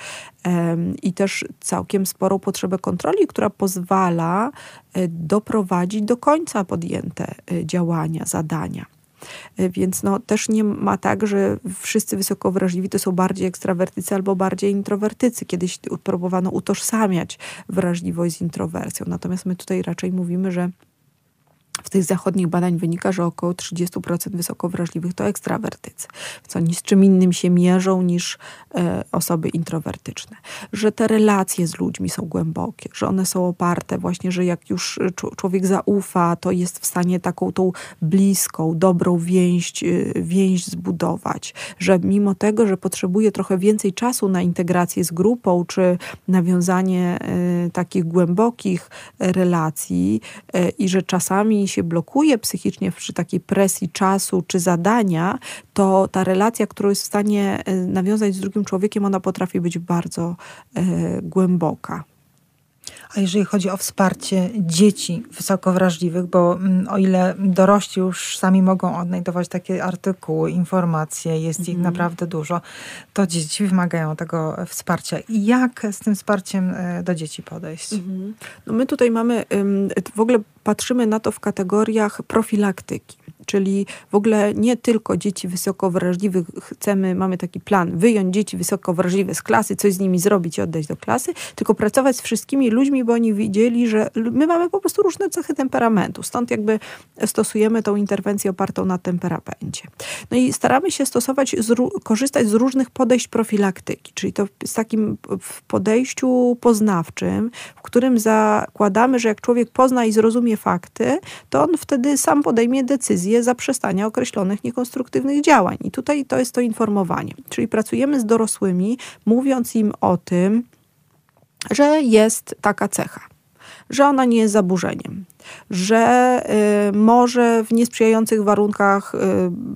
i też całkiem sporą potrzebę kontroli, która pozwala y, doprowadzić do końca podjęte y, działania, zadania. E, więc no, też nie ma tak, że wszyscy wysoko wrażliwi to są bardziej ekstrawertycy albo bardziej introwertycy. Kiedyś próbowano utożsamiać wrażliwość z introwersją. Natomiast my tutaj raczej mówimy, że z tych zachodnich badań wynika, że około 30% wysoko wrażliwych to ekstrawertycy, co oni z czym innym się mierzą niż e, osoby introwertyczne. Że te relacje z ludźmi są głębokie, że one są oparte właśnie, że jak już człowiek zaufa, to jest w stanie taką tą bliską, dobrą więź, e, więź zbudować. Że mimo tego, że potrzebuje trochę więcej czasu na integrację z grupą, czy nawiązanie e, takich głębokich relacji e, i że czasami się blokuje psychicznie przy takiej presji czasu czy zadania, to ta relacja, którą jest w stanie e, nawiązać z drugim człowiekiem, ona potrafi być bardzo e, głęboka. A jeżeli chodzi o wsparcie dzieci wysoko wrażliwych, bo mm, o ile dorośli już sami mogą odnajdować takie artykuły, informacje, jest ich mhm. naprawdę dużo, to dzieci wymagają tego wsparcia. I jak z tym wsparciem e, do dzieci podejść? Mhm. No my tutaj mamy, w ogóle patrzymy na to w kategoriach profilaktyki czyli w ogóle nie tylko dzieci wysoko wrażliwych chcemy, mamy taki plan, wyjąć dzieci wysoko wrażliwe z klasy, coś z nimi zrobić i oddać do klasy, tylko pracować z wszystkimi ludźmi, bo oni widzieli, że my mamy po prostu różne cechy temperamentu. Stąd jakby stosujemy tą interwencję opartą na temperamencie. No i staramy się stosować, korzystać z różnych podejść profilaktyki, czyli to z takim w podejściu poznawczym, w którym zakładamy, że jak człowiek pozna i zrozumie fakty, to on wtedy sam podejmie decyzję, zaprzestania określonych niekonstruktywnych działań. I tutaj to jest to informowanie. Czyli pracujemy z dorosłymi, mówiąc im o tym, że jest taka cecha, że ona nie jest zaburzeniem, że y, może w niesprzyjających warunkach y,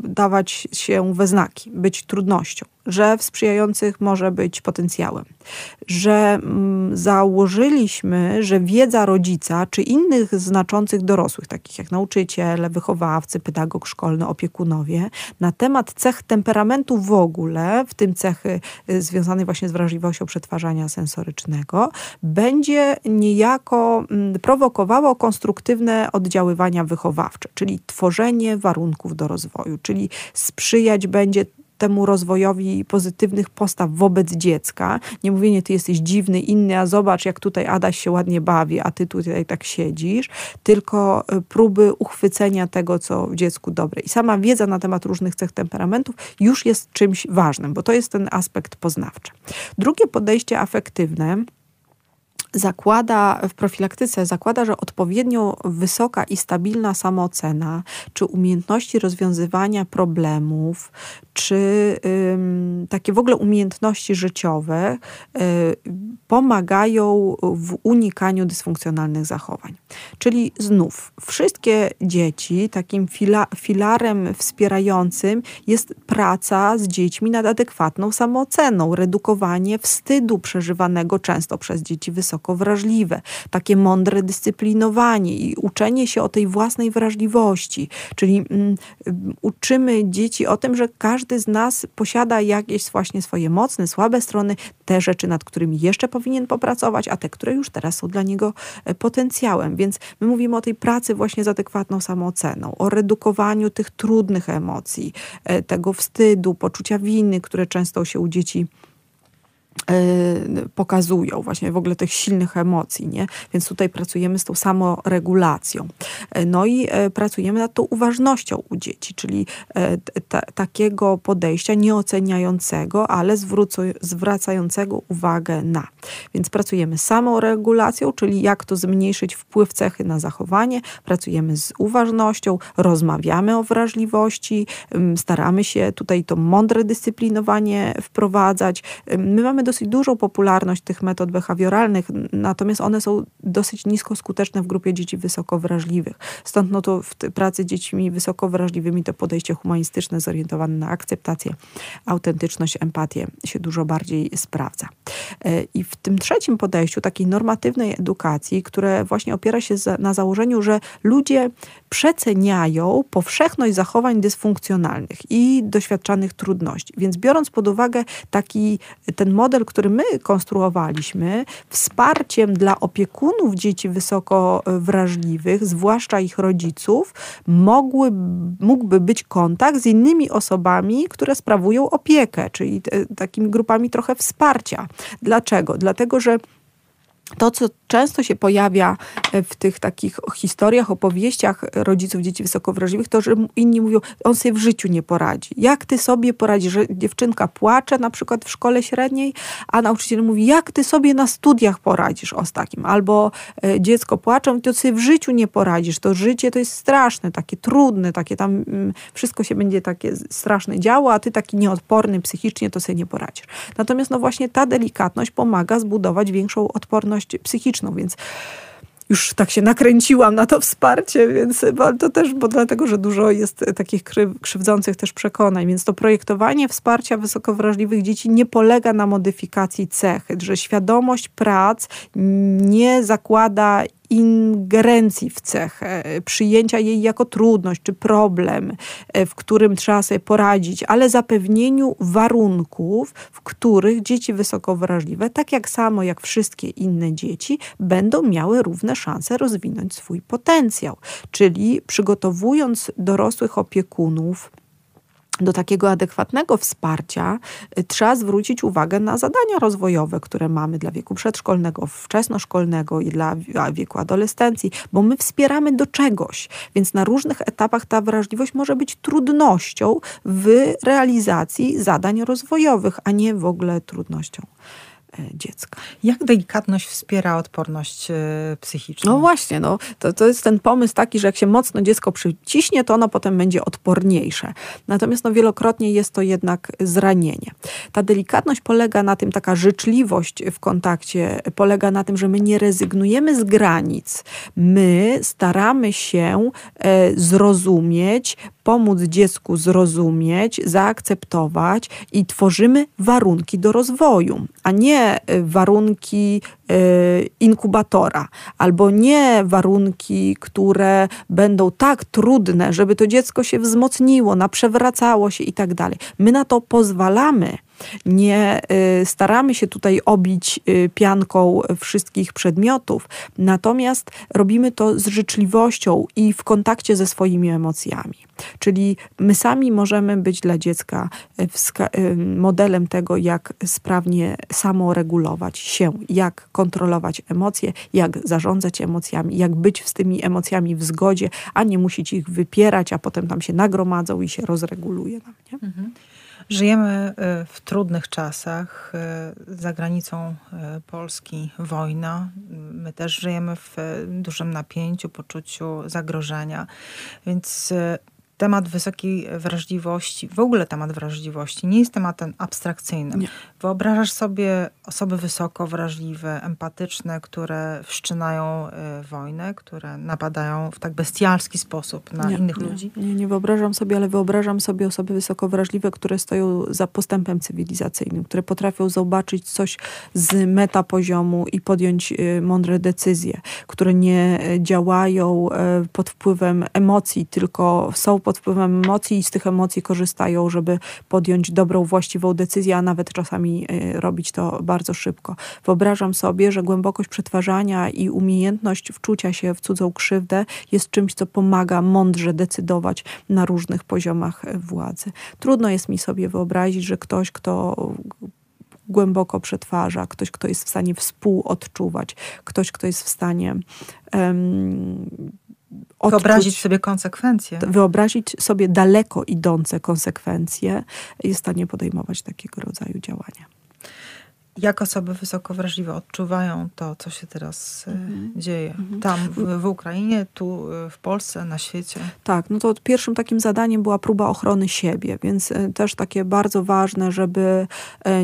dawać się we znaki, być trudnością, że w sprzyjających może być potencjałem, że mm, założyliśmy, że wiedza rodzica czy innych znaczących dorosłych, takich jak nauczyciele, wychowawcy, pedagog szkolny, opiekunowie, na temat cech temperamentu w ogóle, w tym cechy y, związane właśnie z wrażliwością przetwarzania sensorycznego, będzie niejako mm, prowokowało konstruktywne oddziaływania wychowawcze, czyli tworzenie warunków do rozwoju, czyli sprzyjać będzie temu rozwojowi pozytywnych postaw wobec dziecka. Nie mówienie, ty jesteś dziwny, inny, a zobacz, jak tutaj Adaś się ładnie bawi, a ty tutaj tak siedzisz, tylko e, próby uchwycenia tego, co w dziecku dobre. I sama wiedza na temat różnych cech temperamentów już jest czymś ważnym, bo to jest ten aspekt poznawczy. Drugie podejście afektywne, zakłada w profilaktyce, zakłada, że odpowiednio wysoka i stabilna samoocena, czy umiejętności rozwiązywania problemów, czy takie w ogóle umiejętności życiowe y, pomagają w unikaniu dysfunkcjonalnych zachowań. Czyli znów, wszystkie dzieci, takim fila, filarem wspierającym jest praca z dziećmi nad adekwatną samooceną, redukowanie wstydu przeżywanego często przez dzieci wysoko wrażliwe, takie mądre dyscyplinowanie i uczenie się o tej własnej wrażliwości, czyli mm, uczymy dzieci o tym, że każdy z nas posiada jakieś właśnie swoje mocne, słabe strony, te rzeczy, nad którymi jeszcze powinien popracować, a te, które już teraz są dla niego e, potencjałem. Więc my mówimy o tej pracy właśnie z adekwatną samooceną, o redukowaniu tych trudnych emocji, e, tego wstydu, poczucia winy, które często się u dzieci pokazują właśnie w ogóle tych silnych emocji, nie? Więc tutaj pracujemy z tą samoregulacją. No i pracujemy nad tą uważnością u dzieci, czyli takiego podejścia nieoceniającego, ale zwracającego uwagę na Więc pracujemy z samoregulacją, czyli jak to zmniejszyć wpływ cechy na zachowanie, pracujemy z uważnością, rozmawiamy o wrażliwości, staramy się tutaj to mądre dyscyplinowanie wprowadzać. My mamy dosyć dużą popularność tych metod behawioralnych, natomiast one są dosyć nisko skuteczne w grupie dzieci wysoko wrażliwych. Stąd no to w pracy z dziećmi wysoko wrażliwymi to podejście humanistyczne zorientowane na akceptację, autentyczność, empatię się dużo bardziej sprawdza. E, I w tym trzecim podejściu, takiej normatywnej edukacji, które właśnie opiera się na założeniu, że ludzie przeceniają powszechność zachowań dysfunkcjonalnych i doświadczanych trudności. Więc biorąc pod uwagę taki ten model, który my konstruowaliśmy, wsparciem dla opiekunów dzieci wysoko wrażliwych, zwłaszcza ich rodziców, mogły, mógłby być kontakt z innymi osobami, które sprawują opiekę, czyli takimi grupami trochę wsparcia. Dlaczego? Dlatego, że to, co często się pojawia e, w tych takich historiach, opowieściach rodziców dzieci wysoko wrażliwych, to, że inni mówią, on sobie w życiu nie poradzi. Jak ty sobie poradzisz, że dziewczynka płacze na przykład w szkole średniej, a nauczyciel mówi, jak ty sobie na studiach poradzisz o z takim. Albo e, dziecko płacze, to sobie w życiu nie poradzisz. To życie to jest straszne, takie trudne, takie tam mm, wszystko się będzie takie straszne działo, a ty taki nieodporny psychicznie to sobie nie poradzisz. Natomiast no właśnie ta delikatność pomaga zbudować większą odporność psychiczną, więc już tak się nakręciłam na to wsparcie, więc to też, bo dlatego, że dużo jest takich krzywdzących też przekonań, więc to projektowanie wsparcia wysoko wrażliwych dzieci nie polega na modyfikacji cechy, że świadomość prac nie zakłada ingerencji w cechę, przyjęcia jej jako trudność czy problem, e, w którym trzeba sobie poradzić, ale zapewnieniu warunków, w których dzieci wysoko wrażliwe, tak jak samo jak wszystkie inne dzieci, będą miały równe szanse rozwinąć swój potencjał. Czyli przygotowując dorosłych opiekunów, do takiego adekwatnego wsparcia y, trzeba zwrócić uwagę na zadania rozwojowe, które mamy dla wieku przedszkolnego, wczesnoszkolnego i dla wieku adolescencji, bo my wspieramy do czegoś, więc na różnych etapach ta wrażliwość może być trudnością w realizacji zadań rozwojowych, a nie w ogóle trudnością. E, dziecka. Jak delikatność wspiera odporność e, psychiczną? No właśnie, no, to, to jest ten pomysł taki, że jak się mocno dziecko przyciśnie, to ono potem będzie odporniejsze. Natomiast no, wielokrotnie jest to jednak zranienie. Ta delikatność polega na tym, taka życzliwość w kontakcie polega na tym, że my nie rezygnujemy z granic. My staramy się e, zrozumieć, pomóc dziecku zrozumieć, zaakceptować i tworzymy warunki do rozwoju, a nie y, warunki y, inkubatora, albo nie warunki, które będą tak trudne, żeby to dziecko się wzmocniło, naprzewracało się i tak dalej. My na to pozwalamy nie y, staramy się tutaj obić y, pianką wszystkich przedmiotów, natomiast robimy to z życzliwością i w kontakcie ze swoimi emocjami. Czyli my sami możemy być dla dziecka y, modelem tego, jak sprawnie samoregulować się, jak kontrolować emocje, jak zarządzać emocjami, jak być z tymi emocjami w zgodzie, a nie musić ich wypierać, a potem tam się nagromadzą i się rozreguluje nam. Nie? Mhm. Żyjemy y, w trudnych czasach. Y, za granicą y, Polski wojna. My też żyjemy w dużym napięciu, poczuciu zagrożenia. Więc temat wysokiej wrażliwości, w ogóle temat wrażliwości nie jest tematem abstrakcyjnym. Nie. Wyobrażasz sobie osoby wysoko wrażliwe, empatyczne, które wszczynają y, wojnę, które napadają w tak bestialski sposób na nie, innych nie, ludzi? Nie, nie wyobrażam sobie, ale wyobrażam sobie osoby wysoko wrażliwe, które stoją za postępem cywilizacyjnym, które potrafią zobaczyć coś z metapoziomu i podjąć y, mądre decyzje, które nie działają y, pod wpływem emocji, tylko są pod wpływem emocji i z tych emocji korzystają, żeby podjąć dobrą, właściwą decyzję, a nawet czasami y, robić to bardzo szybko. Wyobrażam sobie, że głębokość przetwarzania i umiejętność wczucia się w cudzą krzywdę jest czymś, co pomaga mądrze decydować na różnych poziomach y, władzy. Trudno jest mi sobie wyobrazić, że ktoś, kto głęboko przetwarza, ktoś, kto jest w stanie współodczuwać, ktoś, kto jest w stanie um, odczuć, wyobrazić sobie konsekwencje. Wyobrazić sobie daleko idące konsekwencje, jest w stanie podejmować takiego rodzaju działania. Jak osoby wysoko wrażliwe odczuwają to, co się teraz mhm. dzieje. Mhm. Tam w, w, Ukrainie, tu w Polsce, na świecie. Tak, no to pierwszym takim zadaniem była próba ochrony siebie, więc też takie bardzo ważne, żeby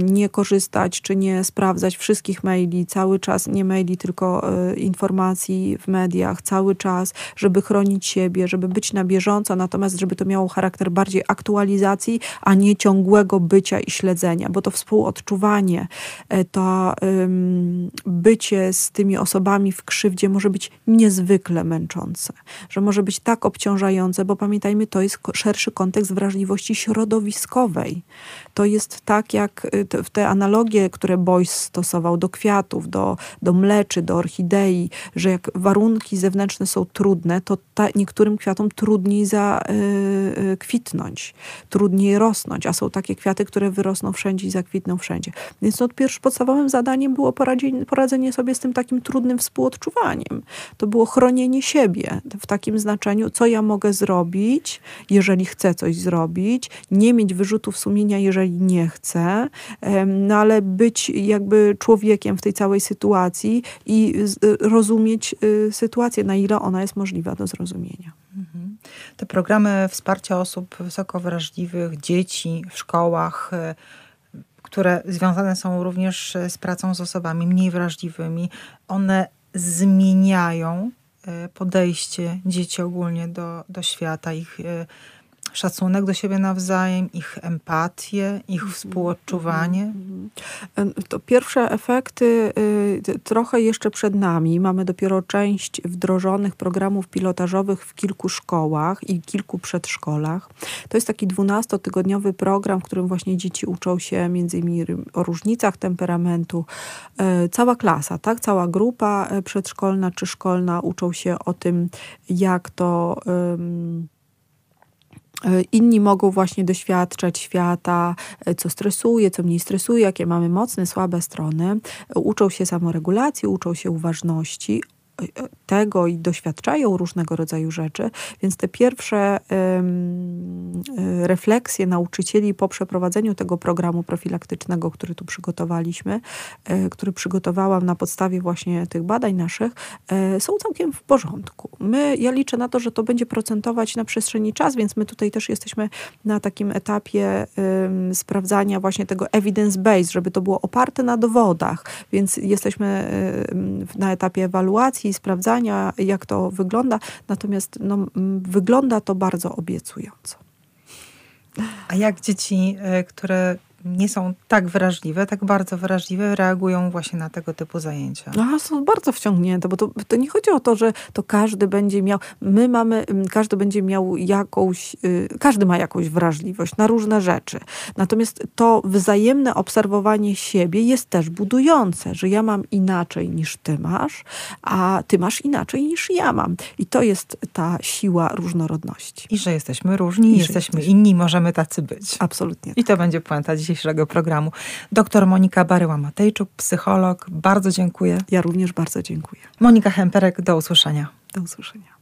nie korzystać czy nie sprawdzać wszystkich maili, cały czas nie maili, tylko informacji w mediach, cały czas, żeby chronić siebie, żeby być na bieżąco, natomiast żeby to miało charakter bardziej aktualizacji, a nie ciągłego bycia i śledzenia, bo to współodczuwanie, e, to um, bycie z tymi osobami w krzywdzie może być niezwykle męczące, że może być tak obciążające, bo pamiętajmy, to jest szerszy kontekst wrażliwości środowiskowej. To jest tak, jak y, te analogie, które Boyce stosował do kwiatów, do, do mleczy, do orchidei, że jak warunki zewnętrzne są trudne, to ta, niektórym kwiatom trudniej zakwitnąć, y, y, trudniej rosnąć, a są takie kwiaty, które wyrosną wszędzie i zakwitną wszędzie. Więc no, pierwszym podstawowym zadaniem było poradzenie, poradzenie sobie z tym takim trudnym współodczuwaniem. To było chronienie siebie w takim znaczeniu, co ja mogę zrobić, jeżeli chcę coś zrobić, nie mieć wyrzutów sumienia, jeżeli nie chcę, no ale być jakby człowiekiem w tej całej sytuacji i rozumieć y, sytuację, na ile ona jest możliwa do zrozumienia. Mhm. Te programy wsparcia osób wysoko wrażliwych, dzieci w szkołach, y, które związane są również z pracą z osobami mniej wrażliwymi, one zmieniają y, podejście dzieci ogólnie do, do świata, ich szacunek do siebie nawzajem, ich empatię, ich mhm. współodczuwanie? Mhm. To pierwsze efekty y, trochę jeszcze przed nami. Mamy dopiero część wdrożonych programów pilotażowych w kilku szkołach i kilku przedszkolach. To jest taki dwunastotygodniowy program, w którym właśnie dzieci uczą się między innymi o różnicach temperamentu. Y, cała klasa, tak? Cała grupa y, przedszkolna czy szkolna uczą się o tym, jak to E, inni mogą właśnie doświadczać świata, e, co stresuje, co mniej stresuje, jakie mamy mocne, słabe strony. Uczą się samoregulacji, uczą się uważności, tego i doświadczają różnego rodzaju rzeczy, więc te pierwsze refleksje nauczycieli po przeprowadzeniu tego programu profilaktycznego, który tu przygotowaliśmy, e, który przygotowałam na podstawie właśnie tych badań naszych, e, są całkiem w porządku. My, ja liczę na to, że to będzie procentować na przestrzeni czas, więc my tutaj też jesteśmy na takim etapie sprawdzania właśnie tego evidence-based, żeby to było oparte na dowodach, więc jesteśmy na etapie ewaluacji sprawdzania, jak to wygląda. Natomiast no, wygląda to bardzo obiecująco. A jak dzieci, e, które nie są tak wrażliwe, tak bardzo wrażliwe, reagują właśnie na tego typu zajęcia. No, są bardzo wciągnięte, bo to, to nie chodzi o to, że to każdy będzie miał, my mamy, każdy będzie miał jakąś, y, każdy ma jakąś wrażliwość na różne rzeczy. Natomiast to wzajemne obserwowanie siebie jest też budujące, że ja mam inaczej niż ty masz, a ty masz inaczej niż ja mam. I to jest ta siła różnorodności. I że jesteśmy różni, I jesteśmy inni, możemy tacy być. Absolutnie. I to będzie puenta dzisiaj dzisiejszego programu. Doktor Monika Baryła-Matejczuk, psycholog. Bardzo dziękuję. Ja również bardzo dziękuję. Monika Hemperek, do usłyszenia. Do usłyszenia.